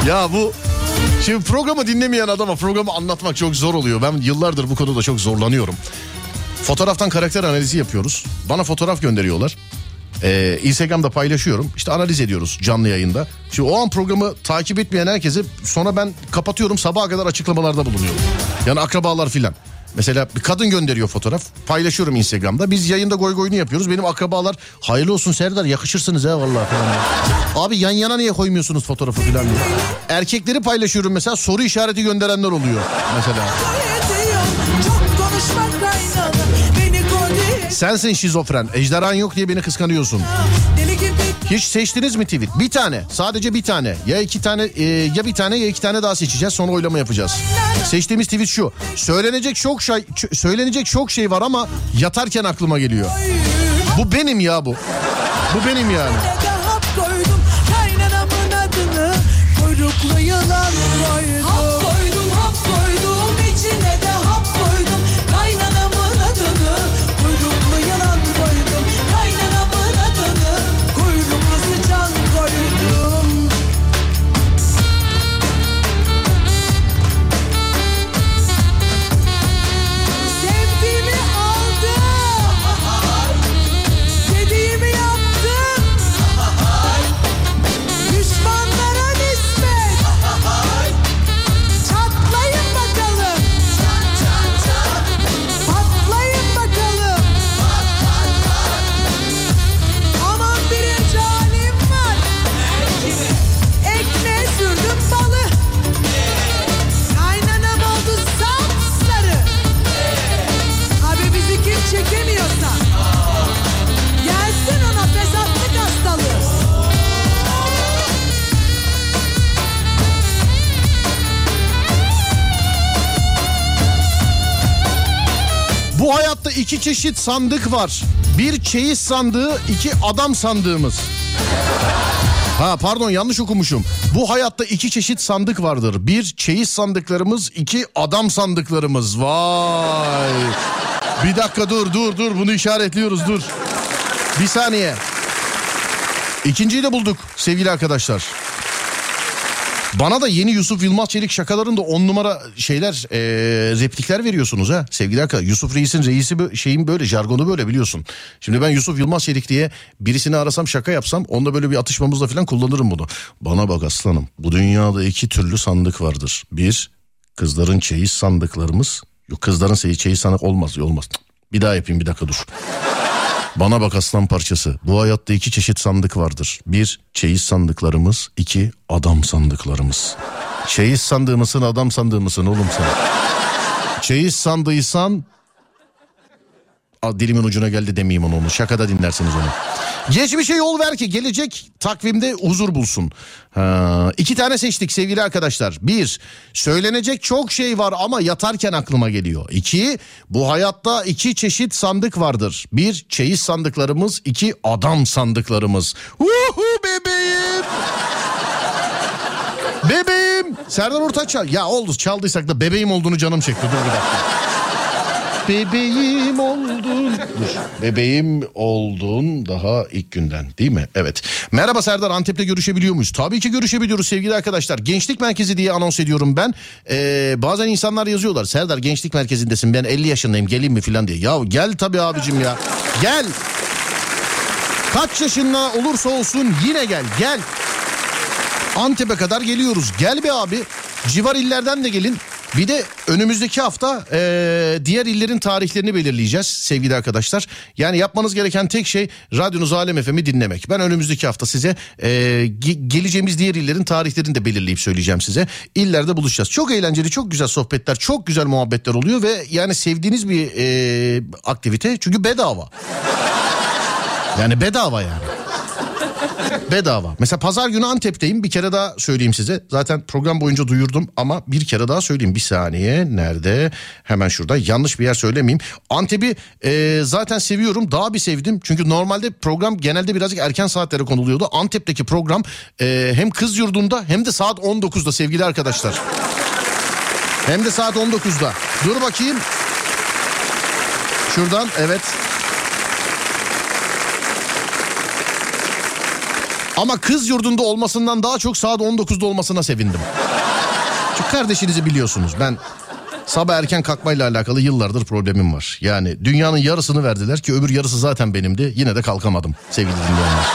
ya bu şimdi programı dinlemeyen adama programı anlatmak çok zor oluyor. Ben yıllardır bu konuda çok zorlanıyorum. Fotoğraftan karakter analizi yapıyoruz. Bana fotoğraf gönderiyorlar. Ee, Instagram'da paylaşıyorum. İşte analiz ediyoruz canlı yayında. Şimdi o an programı takip etmeyen herkese sonra ben kapatıyorum sabaha kadar açıklamalarda bulunuyorum. Yani akrabalar filan. Mesela bir kadın gönderiyor fotoğraf. Paylaşıyorum Instagram'da. Biz yayında goy goyunu yapıyoruz. Benim akrabalar hayırlı olsun Serdar yakışırsınız ha vallahi falan. Abi yan yana niye koymuyorsunuz fotoğrafı filan diyor. Erkekleri paylaşıyorum mesela soru işareti gönderenler oluyor mesela. Çok konuşma kaynana. Beni kodi. Sensin şizofren. Ejderhan yok diye beni kıskanıyorsun. Hiç seçtiniz mi tweet? Bir tane. Sadece bir tane. Ya iki tane e, ya bir tane ya iki tane daha seçeceğiz. Sonra oylama yapacağız. Seçtiğimiz tweet şu. Söylenecek çok şey söylenecek çok şey var ama yatarken aklıma geliyor. Bu benim ya bu. Bu benim yani. Kuyruklu yılan iki çeşit sandık var. Bir çeyiz sandığı, iki adam sandığımız. Ha pardon yanlış okumuşum. Bu hayatta iki çeşit sandık vardır. Bir çeyiz sandıklarımız, iki adam sandıklarımız. Vay. Bir dakika dur dur dur bunu işaretliyoruz dur. Bir saniye. İkinciyi de bulduk sevgili arkadaşlar. Bana da yeni Yusuf Yılmaz Çelik şakalarında on numara şeyler e, replikler veriyorsunuz ha sevgili arkadaşlar. Yusuf Reis'in reisi şeyin böyle jargonu böyle biliyorsun. Şimdi ben Yusuf Yılmaz Çelik diye birisini arasam şaka yapsam onda böyle bir atışmamızda falan kullanırım bunu. Bana bak aslanım bu dünyada iki türlü sandık vardır. Bir kızların çeyiz sandıklarımız. Yok kızların çeyiz sandık olmaz olmaz. Bir daha yapayım bir dakika dur. Bana bak aslan parçası. Bu hayatta iki çeşit sandık vardır. Bir çeyiz sandıklarımız, iki adam sandıklarımız. Çeyiz sandığı adam sandığı oğlum sen? Çeyiz sandıysan... Aa, dilimin ucuna geldi demeyeyim onu, onu. Şakada dinlersiniz onu. Geçmişe yol ver ki gelecek takvimde huzur bulsun. Ha, iki tane seçtik sevgili arkadaşlar. Bir, söylenecek çok şey var ama yatarken aklıma geliyor. İki, bu hayatta iki çeşit sandık vardır. Bir, çeyiz sandıklarımız. iki adam sandıklarımız. Uhu bebeğim. bebeğim. Serdar Ortaç. Ya oldu çaldıysak da bebeğim olduğunu canım çekti. Dur bir dakika. Bebeğim oldun. Dur. Bebeğim oldun daha ilk günden değil mi? Evet. Merhaba Serdar Antep'te görüşebiliyor muyuz? Tabii ki görüşebiliyoruz sevgili arkadaşlar. Gençlik Merkezi diye anons ediyorum ben. Ee, bazen insanlar yazıyorlar. Serdar Gençlik Merkezi'ndesin ben 50 yaşındayım geleyim mi filan diye. Ya gel tabii abicim ya. Gel. Kaç yaşında olursa olsun yine gel gel. Antep'e kadar geliyoruz. Gel be abi. Civar illerden de gelin. Bir de önümüzdeki hafta e, diğer illerin tarihlerini belirleyeceğiz sevgili arkadaşlar. Yani yapmanız gereken tek şey radyonuz Alem FM'i dinlemek. Ben önümüzdeki hafta size e, ge- geleceğimiz diğer illerin tarihlerini de belirleyip söyleyeceğim size. İllerde buluşacağız. Çok eğlenceli, çok güzel sohbetler, çok güzel muhabbetler oluyor ve yani sevdiğiniz bir e, aktivite çünkü bedava. Yani bedava yani. Bedava. Mesela pazar günü Antep'teyim. Bir kere daha söyleyeyim size. Zaten program boyunca duyurdum ama bir kere daha söyleyeyim. Bir saniye. Nerede? Hemen şurada. Yanlış bir yer söylemeyeyim. Antep'i e, zaten seviyorum. Daha bir sevdim. Çünkü normalde program genelde birazcık erken saatlere konuluyordu. Antep'teki program e, hem kız yurdunda hem de saat 19'da sevgili arkadaşlar. Hem de saat 19'da. Dur bakayım. Şuradan evet. Ama kız yurdunda olmasından daha çok saat 19'da olmasına sevindim. Çünkü kardeşinizi biliyorsunuz. Ben sabah erken kalkmayla alakalı yıllardır problemim var. Yani dünyanın yarısını verdiler ki öbür yarısı zaten benimdi. Yine de kalkamadım sevgili dinleyenler.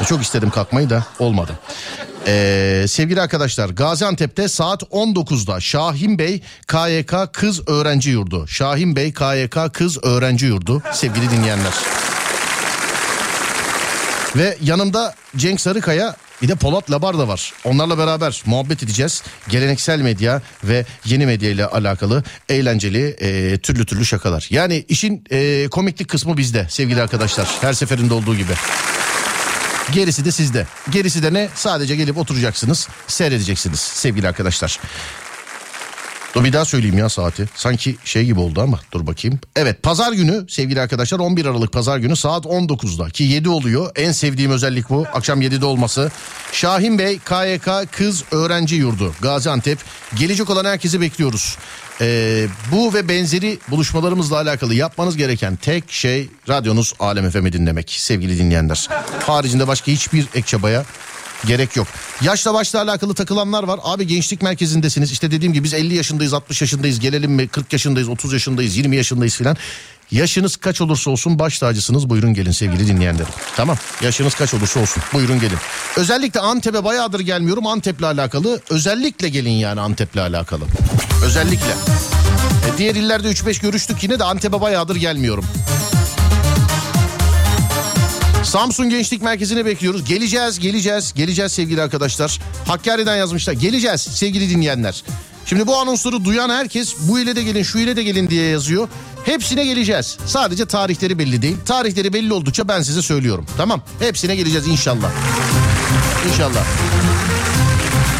E, Çok istedim kalkmayı da olmadı. Ee, sevgili arkadaşlar Gaziantep'te saat 19'da Şahin Bey KYK Kız Öğrenci Yurdu. Şahin Bey KYK Kız Öğrenci Yurdu sevgili dinleyenler. Ve yanımda Cenk Sarıkaya bir de Polat Labar da var. Onlarla beraber muhabbet edeceğiz. Geleneksel medya ve yeni medya ile alakalı eğlenceli e, türlü türlü şakalar. Yani işin e, komiklik kısmı bizde sevgili arkadaşlar. Her seferinde olduğu gibi. Gerisi de sizde. Gerisi de ne? Sadece gelip oturacaksınız, seyredeceksiniz sevgili arkadaşlar. Dur bir daha söyleyeyim ya saati. Sanki şey gibi oldu ama dur bakayım. Evet pazar günü sevgili arkadaşlar 11 Aralık pazar günü saat 19'da ki 7 oluyor. En sevdiğim özellik bu akşam 7'de olması. Şahin Bey KYK Kız Öğrenci Yurdu Gaziantep. Gelecek olan herkesi bekliyoruz. Ee, bu ve benzeri buluşmalarımızla alakalı yapmanız gereken tek şey radyonuz Alem FM'i dinlemek sevgili dinleyenler. Haricinde başka hiçbir ek çabaya Gerek yok. Yaşla başla alakalı takılanlar var. Abi gençlik merkezindesiniz. İşte dediğim gibi biz 50 yaşındayız, 60 yaşındayız. Gelelim mi? 40 yaşındayız, 30 yaşındayız, 20 yaşındayız filan. Yaşınız kaç olursa olsun baş tacısınız. Buyurun gelin sevgili dinleyenlerim. Tamam. Yaşınız kaç olursa olsun. Buyurun gelin. Özellikle Antep'e bayağıdır gelmiyorum. Antep'le alakalı. Özellikle gelin yani Antep'le alakalı. Özellikle. E, diğer illerde 3-5 görüştük yine de Antep'e bayağıdır gelmiyorum. Samsun Gençlik Merkezi'ne bekliyoruz. Geleceğiz, geleceğiz, geleceğiz sevgili arkadaşlar. Hakkari'den yazmışlar. Geleceğiz sevgili dinleyenler. Şimdi bu anonsları duyan herkes bu ile de gelin, şu ile de gelin diye yazıyor. Hepsine geleceğiz. Sadece tarihleri belli değil. Tarihleri belli oldukça ben size söylüyorum. Tamam. Hepsine geleceğiz inşallah. İnşallah.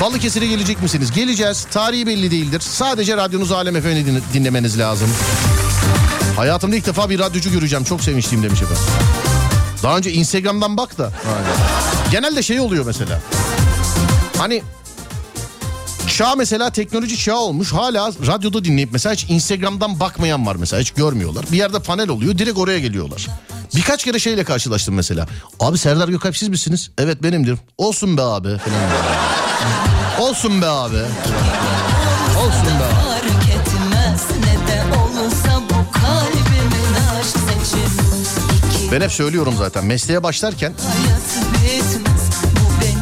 Balıkesir'e gelecek misiniz? Geleceğiz. Tarihi belli değildir. Sadece radyonuz Alem FM'ni dinlemeniz lazım. Hayatımda ilk defa bir radyocu göreceğim. Çok sevinçliyim demiş efendim. Daha önce Instagram'dan bak da. Genelde şey oluyor mesela. Hani Çağ mesela teknoloji çağı olmuş. Hala radyoda dinleyip mesela hiç Instagram'dan bakmayan var mesela hiç görmüyorlar. Bir yerde panel oluyor direkt oraya geliyorlar. Birkaç kere şeyle karşılaştım mesela. Abi Serdar Gökalp siz misiniz? Evet benimdir. Olsun be abi. Olsun be abi. Ben hep söylüyorum zaten mesleğe başlarken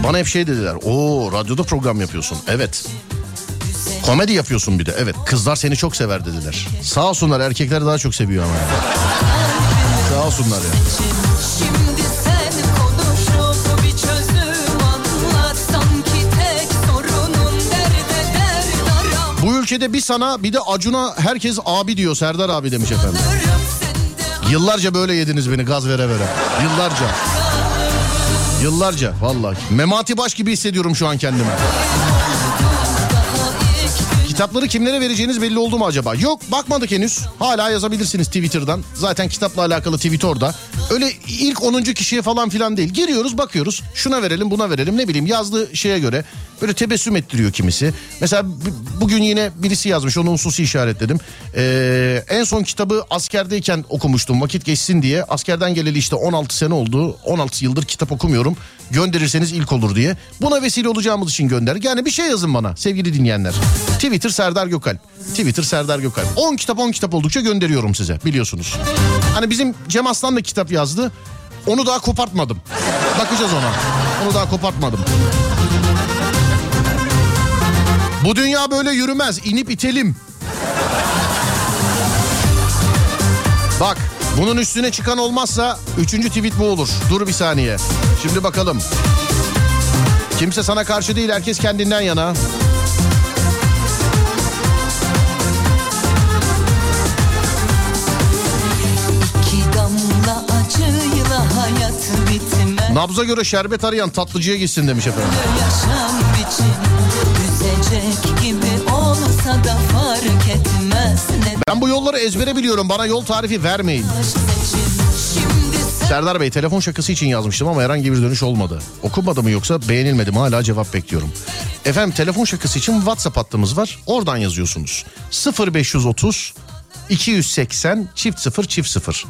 bana hep şey dediler. Oo radyoda program yapıyorsun. Evet. Komedi yapıyorsun bir de. Evet. Kızlar seni çok sever dediler. Sağ olsunlar erkekler daha çok seviyor ama. yani. Sağ olsunlar ya. Derdaram Bu ülkede bir sana bir de Acun'a herkes abi diyor Serdar abi demiş efendim. Yıllarca böyle yediniz beni gaz vere vere. Yıllarca. Yıllarca vallahi. Memati Baş gibi hissediyorum şu an kendimi. Kitapları kimlere vereceğiniz belli oldu mu acaba? Yok bakmadık henüz. Hala yazabilirsiniz Twitter'dan. Zaten kitapla alakalı tweet orada. Öyle ilk 10. kişiye falan filan değil. Giriyoruz bakıyoruz. Şuna verelim buna verelim ne bileyim yazdığı şeye göre. Böyle tebessüm ettiriyor kimisi. Mesela bugün yine birisi yazmış onu hususi işaretledim. Ee, en son kitabı askerdeyken okumuştum vakit geçsin diye. Askerden geleli işte 16 sene oldu. 16 yıldır kitap okumuyorum. Gönderirseniz ilk olur diye. Buna vesile olacağımız için gönder. Yani bir şey yazın bana sevgili dinleyenler. Twitter Serdar Gökalp. Twitter Serdar Gökalp. 10 kitap 10 kitap oldukça gönderiyorum size biliyorsunuz. Hani bizim Cem Aslan da kitap yazdı. Onu daha kopartmadım. Bakacağız ona. Onu daha kopartmadım. Bu dünya böyle yürümez. İnip itelim. Bak bunun üstüne çıkan olmazsa üçüncü tweet bu olur. Dur bir saniye. Şimdi bakalım. Kimse sana karşı değil herkes kendinden yana. Nabza göre şerbet arayan tatlıcıya gitsin demiş efendim. Üzecek gibi olsa da fark etmez Ben bu yolları ezbere biliyorum bana yol tarifi vermeyin. Serdar Bey telefon şakası için yazmıştım ama herhangi bir dönüş olmadı. Okunmadı mı yoksa beğenilmedi mi hala cevap bekliyorum. Efendim telefon şakası için WhatsApp hattımız var. Oradan yazıyorsunuz. 0530 280 çift 0 çift 0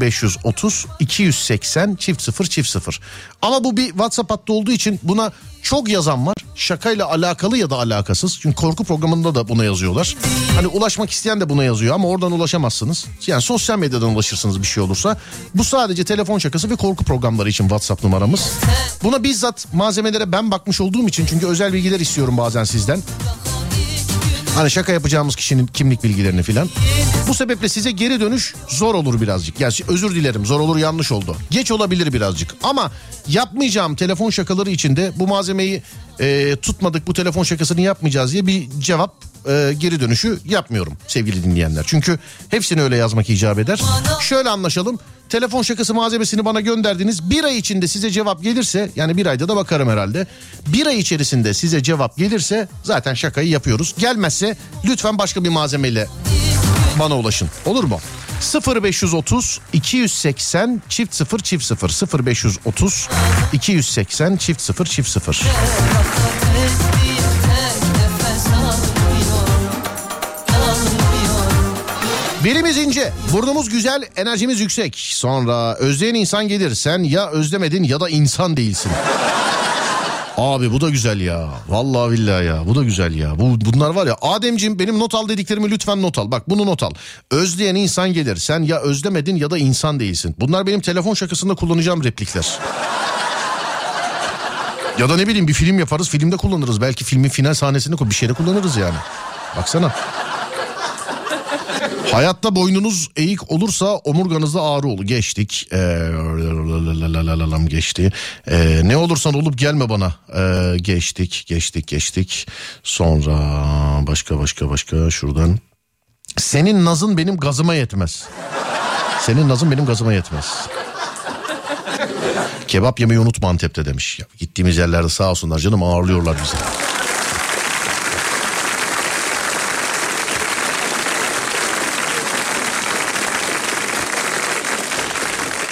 0530 280 çift 0 çift 0 ama bu bir WhatsApp hattı olduğu için buna çok yazan var. Şakayla alakalı ya da alakasız. Çünkü korku programında da buna yazıyorlar. Hani ulaşmak isteyen de buna yazıyor ama oradan ulaşamazsınız. Yani sosyal medyadan ulaşırsınız bir şey olursa. Bu sadece telefon şakası ve korku programları için WhatsApp numaramız. Buna bizzat malzemelere ben bakmış olduğum için çünkü özel bilgiler istiyorum bazen sizden Hani şaka yapacağımız kişinin kimlik bilgilerini filan. Bu sebeple size geri dönüş zor olur birazcık. Yani özür dilerim zor olur yanlış oldu. Geç olabilir birazcık. Ama yapmayacağım telefon şakaları için de bu malzemeyi e, tutmadık bu telefon şakasını yapmayacağız diye bir cevap e, geri dönüşü yapmıyorum sevgili dinleyenler. Çünkü hepsini öyle yazmak icap eder. Şöyle anlaşalım. Telefon şakası malzemesini bana gönderdiniz. Bir ay içinde size cevap gelirse yani bir ayda da bakarım herhalde. Bir ay içerisinde size cevap gelirse zaten şakayı yapıyoruz. Gelmezse lütfen başka bir malzemeyle bana ulaşın. Olur mu? 0530 280 çift 0 çift 0 0530 280 çift 0 çift 0 Birimiz ince, burnumuz güzel, enerjimiz yüksek. Sonra özleyen insan gelir. Sen ya özlemedin ya da insan değilsin. Abi bu da güzel ya. Vallahi billahi ya. Bu da güzel ya. Bu bunlar var ya. Ademcim benim not al dediklerimi lütfen not al. Bak bunu not al. Özleyen insan gelir. Sen ya özlemedin ya da insan değilsin. Bunlar benim telefon şakasında kullanacağım replikler. ya da ne bileyim bir film yaparız. Filmde kullanırız. Belki filmin final sahnesinde bir şeyde kullanırız yani. Baksana. Hayatta boynunuz eğik olursa omurganızda ağrı olur. Geçtik. Ee, geçti. Ee, ne olursan olup gelme bana. Ee, geçtik, geçtik, geçtik. Sonra başka başka başka şuradan. Senin nazın benim gazıma yetmez. Senin nazın benim gazıma yetmez. Kebap yemeyi unutma Antep'te demiş. Ya, gittiğimiz yerlerde sağ olsunlar canım ağırlıyorlar bizi.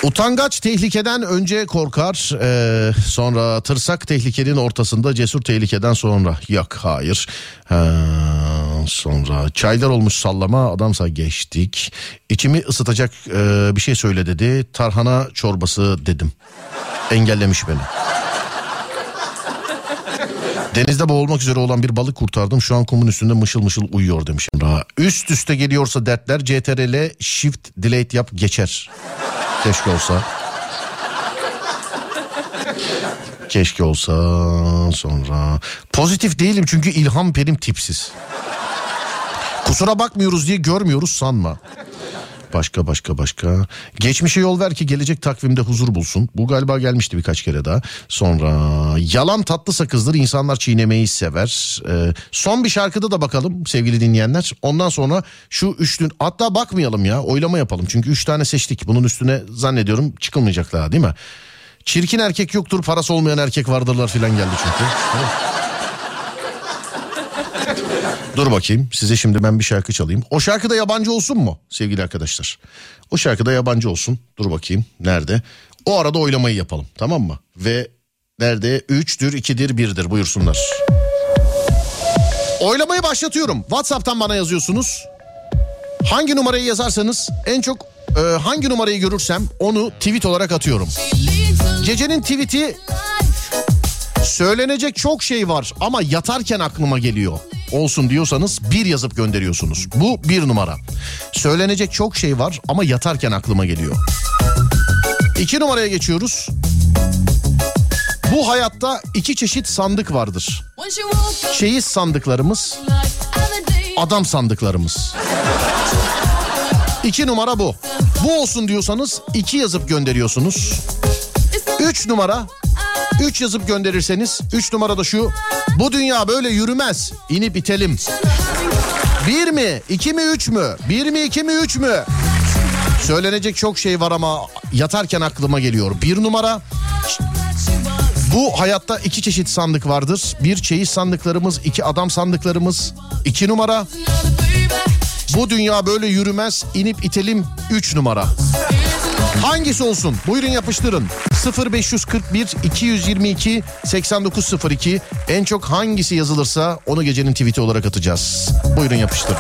Utangaç tehlikeden önce korkar, ee, sonra tırsak tehlikenin ortasında cesur tehlikeden sonra. Yok hayır. Ha, sonra çaylar olmuş sallama adamsa geçtik. İçimi ısıtacak ee, bir şey söyle dedi. Tarhana çorbası dedim. Engellemiş beni. Denizde boğulmak üzere olan bir balık kurtardım. Şu an kumun üstünde mışıl mışıl uyuyor demiş Emrah. Üst üste geliyorsa dertler CTRL shift delete yap geçer. Keşke olsa. Keşke olsa sonra. Pozitif değilim çünkü ilham benim tipsiz. Kusura bakmıyoruz diye görmüyoruz sanma. Başka başka başka. Geçmişe yol ver ki gelecek takvimde huzur bulsun. Bu galiba gelmişti birkaç kere daha. Sonra yalan tatlı sakızdır insanlar çiğnemeyi sever. Ee, son bir şarkıda da bakalım sevgili dinleyenler. Ondan sonra şu üçlü hatta bakmayalım ya oylama yapalım. Çünkü üç tane seçtik. Bunun üstüne zannediyorum çıkılmayacak daha değil mi? Çirkin erkek yoktur parası olmayan erkek vardırlar filan geldi çünkü. Dur bakayım size şimdi ben bir şarkı çalayım. O şarkı da yabancı olsun mu sevgili arkadaşlar? O şarkı da yabancı olsun. Dur bakayım nerede? O arada oylamayı yapalım tamam mı? Ve nerede? 3'tür 2'dir 1'dir buyursunlar. Oylamayı başlatıyorum. WhatsApp'tan bana yazıyorsunuz. Hangi numarayı yazarsanız en çok e, hangi numarayı görürsem onu tweet olarak atıyorum. Gecenin tweet'i Söylenecek çok şey var ama yatarken aklıma geliyor. Olsun diyorsanız bir yazıp gönderiyorsunuz. Bu bir numara. Söylenecek çok şey var ama yatarken aklıma geliyor. İki numaraya geçiyoruz. Bu hayatta iki çeşit sandık vardır. Çeyiz sandıklarımız, adam sandıklarımız. İki numara bu. Bu olsun diyorsanız iki yazıp gönderiyorsunuz. Üç numara 3 yazıp gönderirseniz 3 numarada şu. Bu dünya böyle yürümez. İnip itelim. 1 mi? 2 mi 3 mü? 1 mi 2 mi 3 mü? Söylenecek çok şey var ama yatarken aklıma geliyor. Bir numara bu hayatta iki çeşit sandık vardır. Bir çeyiz sandıklarımız, iki adam sandıklarımız. İki numara. Bu dünya böyle yürümez. İnip itelim. Üç numara. Hangisi olsun? Buyurun yapıştırın. 0541 222 8902 en çok hangisi yazılırsa onu gecenin tweet'i olarak atacağız. Buyurun yapıştırın.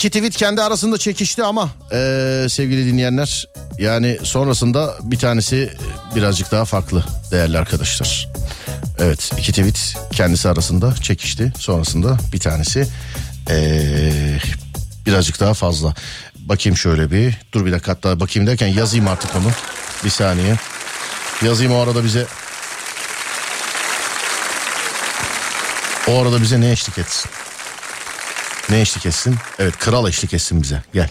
İki tweet kendi arasında çekişti ama eee, sevgili dinleyenler yani sonrasında bir tanesi birazcık daha farklı değerli arkadaşlar. Evet iki tweet kendisi arasında çekişti sonrasında bir tanesi eee, birazcık daha fazla. Bakayım şöyle bir dur bir dakika hatta bakayım derken yazayım artık onu bir saniye yazayım o arada bize o arada bize ne eşlik etsin. Ne eşlik etsin? Evet kral eşlik etsin bize. Gel.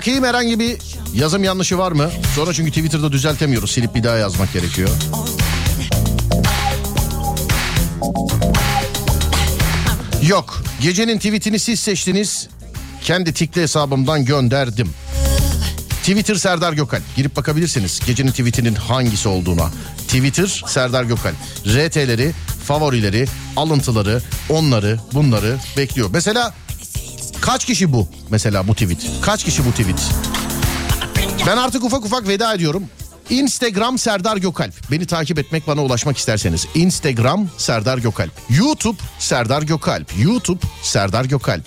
Bakayım herhangi bir yazım yanlışı var mı? Sonra çünkü Twitter'da düzeltemiyoruz. Silip bir daha yazmak gerekiyor. Yok. Gecenin tweetini siz seçtiniz. Kendi tikli hesabımdan gönderdim. Twitter Serdar Gökal. Girip bakabilirsiniz gecenin tweetinin hangisi olduğuna. Twitter Serdar Gökal. RT'leri, favorileri, alıntıları, onları, bunları bekliyor. Mesela kaç kişi bu? Mesela bu tweet. Kaç kişi bu tweet? Ben artık ufak ufak veda ediyorum. Instagram Serdar Gökalp. Beni takip etmek bana ulaşmak isterseniz. Instagram Serdar Gökalp. YouTube Serdar Gökalp. YouTube Serdar Gökalp.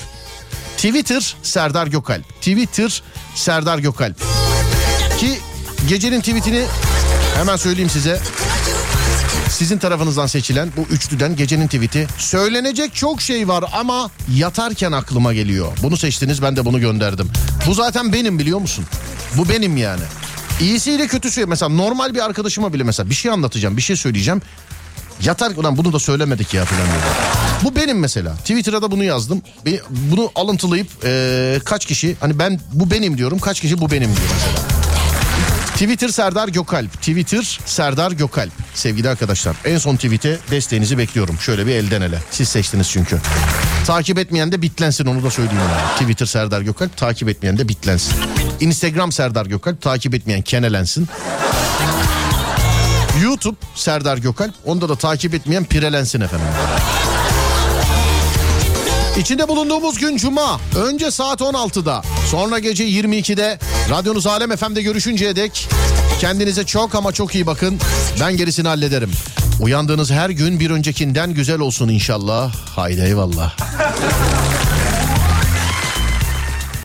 Twitter Serdar Gökalp. Twitter Serdar Gökalp. Ki gecenin tweetini hemen söyleyeyim size. Sizin tarafınızdan seçilen bu üçlüden gecenin tweeti. Söylenecek çok şey var ama yatarken aklıma geliyor. Bunu seçtiniz ben de bunu gönderdim. Bu zaten benim biliyor musun? Bu benim yani. İyisiyle kötüsü mesela normal bir arkadaşıma bile mesela bir şey anlatacağım bir şey söyleyeceğim. Yatar ulan bunu da söylemedik ya falan diyor. Bu benim mesela. Twitter'a da bunu yazdım. Bunu alıntılayıp eee, kaç kişi hani ben bu benim diyorum kaç kişi bu benim diyor mesela. Twitter Serdar Gökalp. Twitter Serdar Gökalp. Sevgili arkadaşlar en son tweet'e desteğinizi bekliyorum. Şöyle bir elden ele. Siz seçtiniz çünkü. Takip etmeyen de bitlensin onu da söyleyeyim. Yani. Twitter Serdar Gökalp takip etmeyen de bitlensin. Instagram Serdar Gökalp takip etmeyen kenelensin. YouTube Serdar Gökalp onda da takip etmeyen pirelensin efendim. İçinde bulunduğumuz gün Cuma. Önce saat 16'da. Sonra gece 22'de. Radyonuz Alem FM'de görüşünceye dek. Kendinize çok ama çok iyi bakın. Ben gerisini hallederim. Uyandığınız her gün bir öncekinden güzel olsun inşallah. Haydi eyvallah.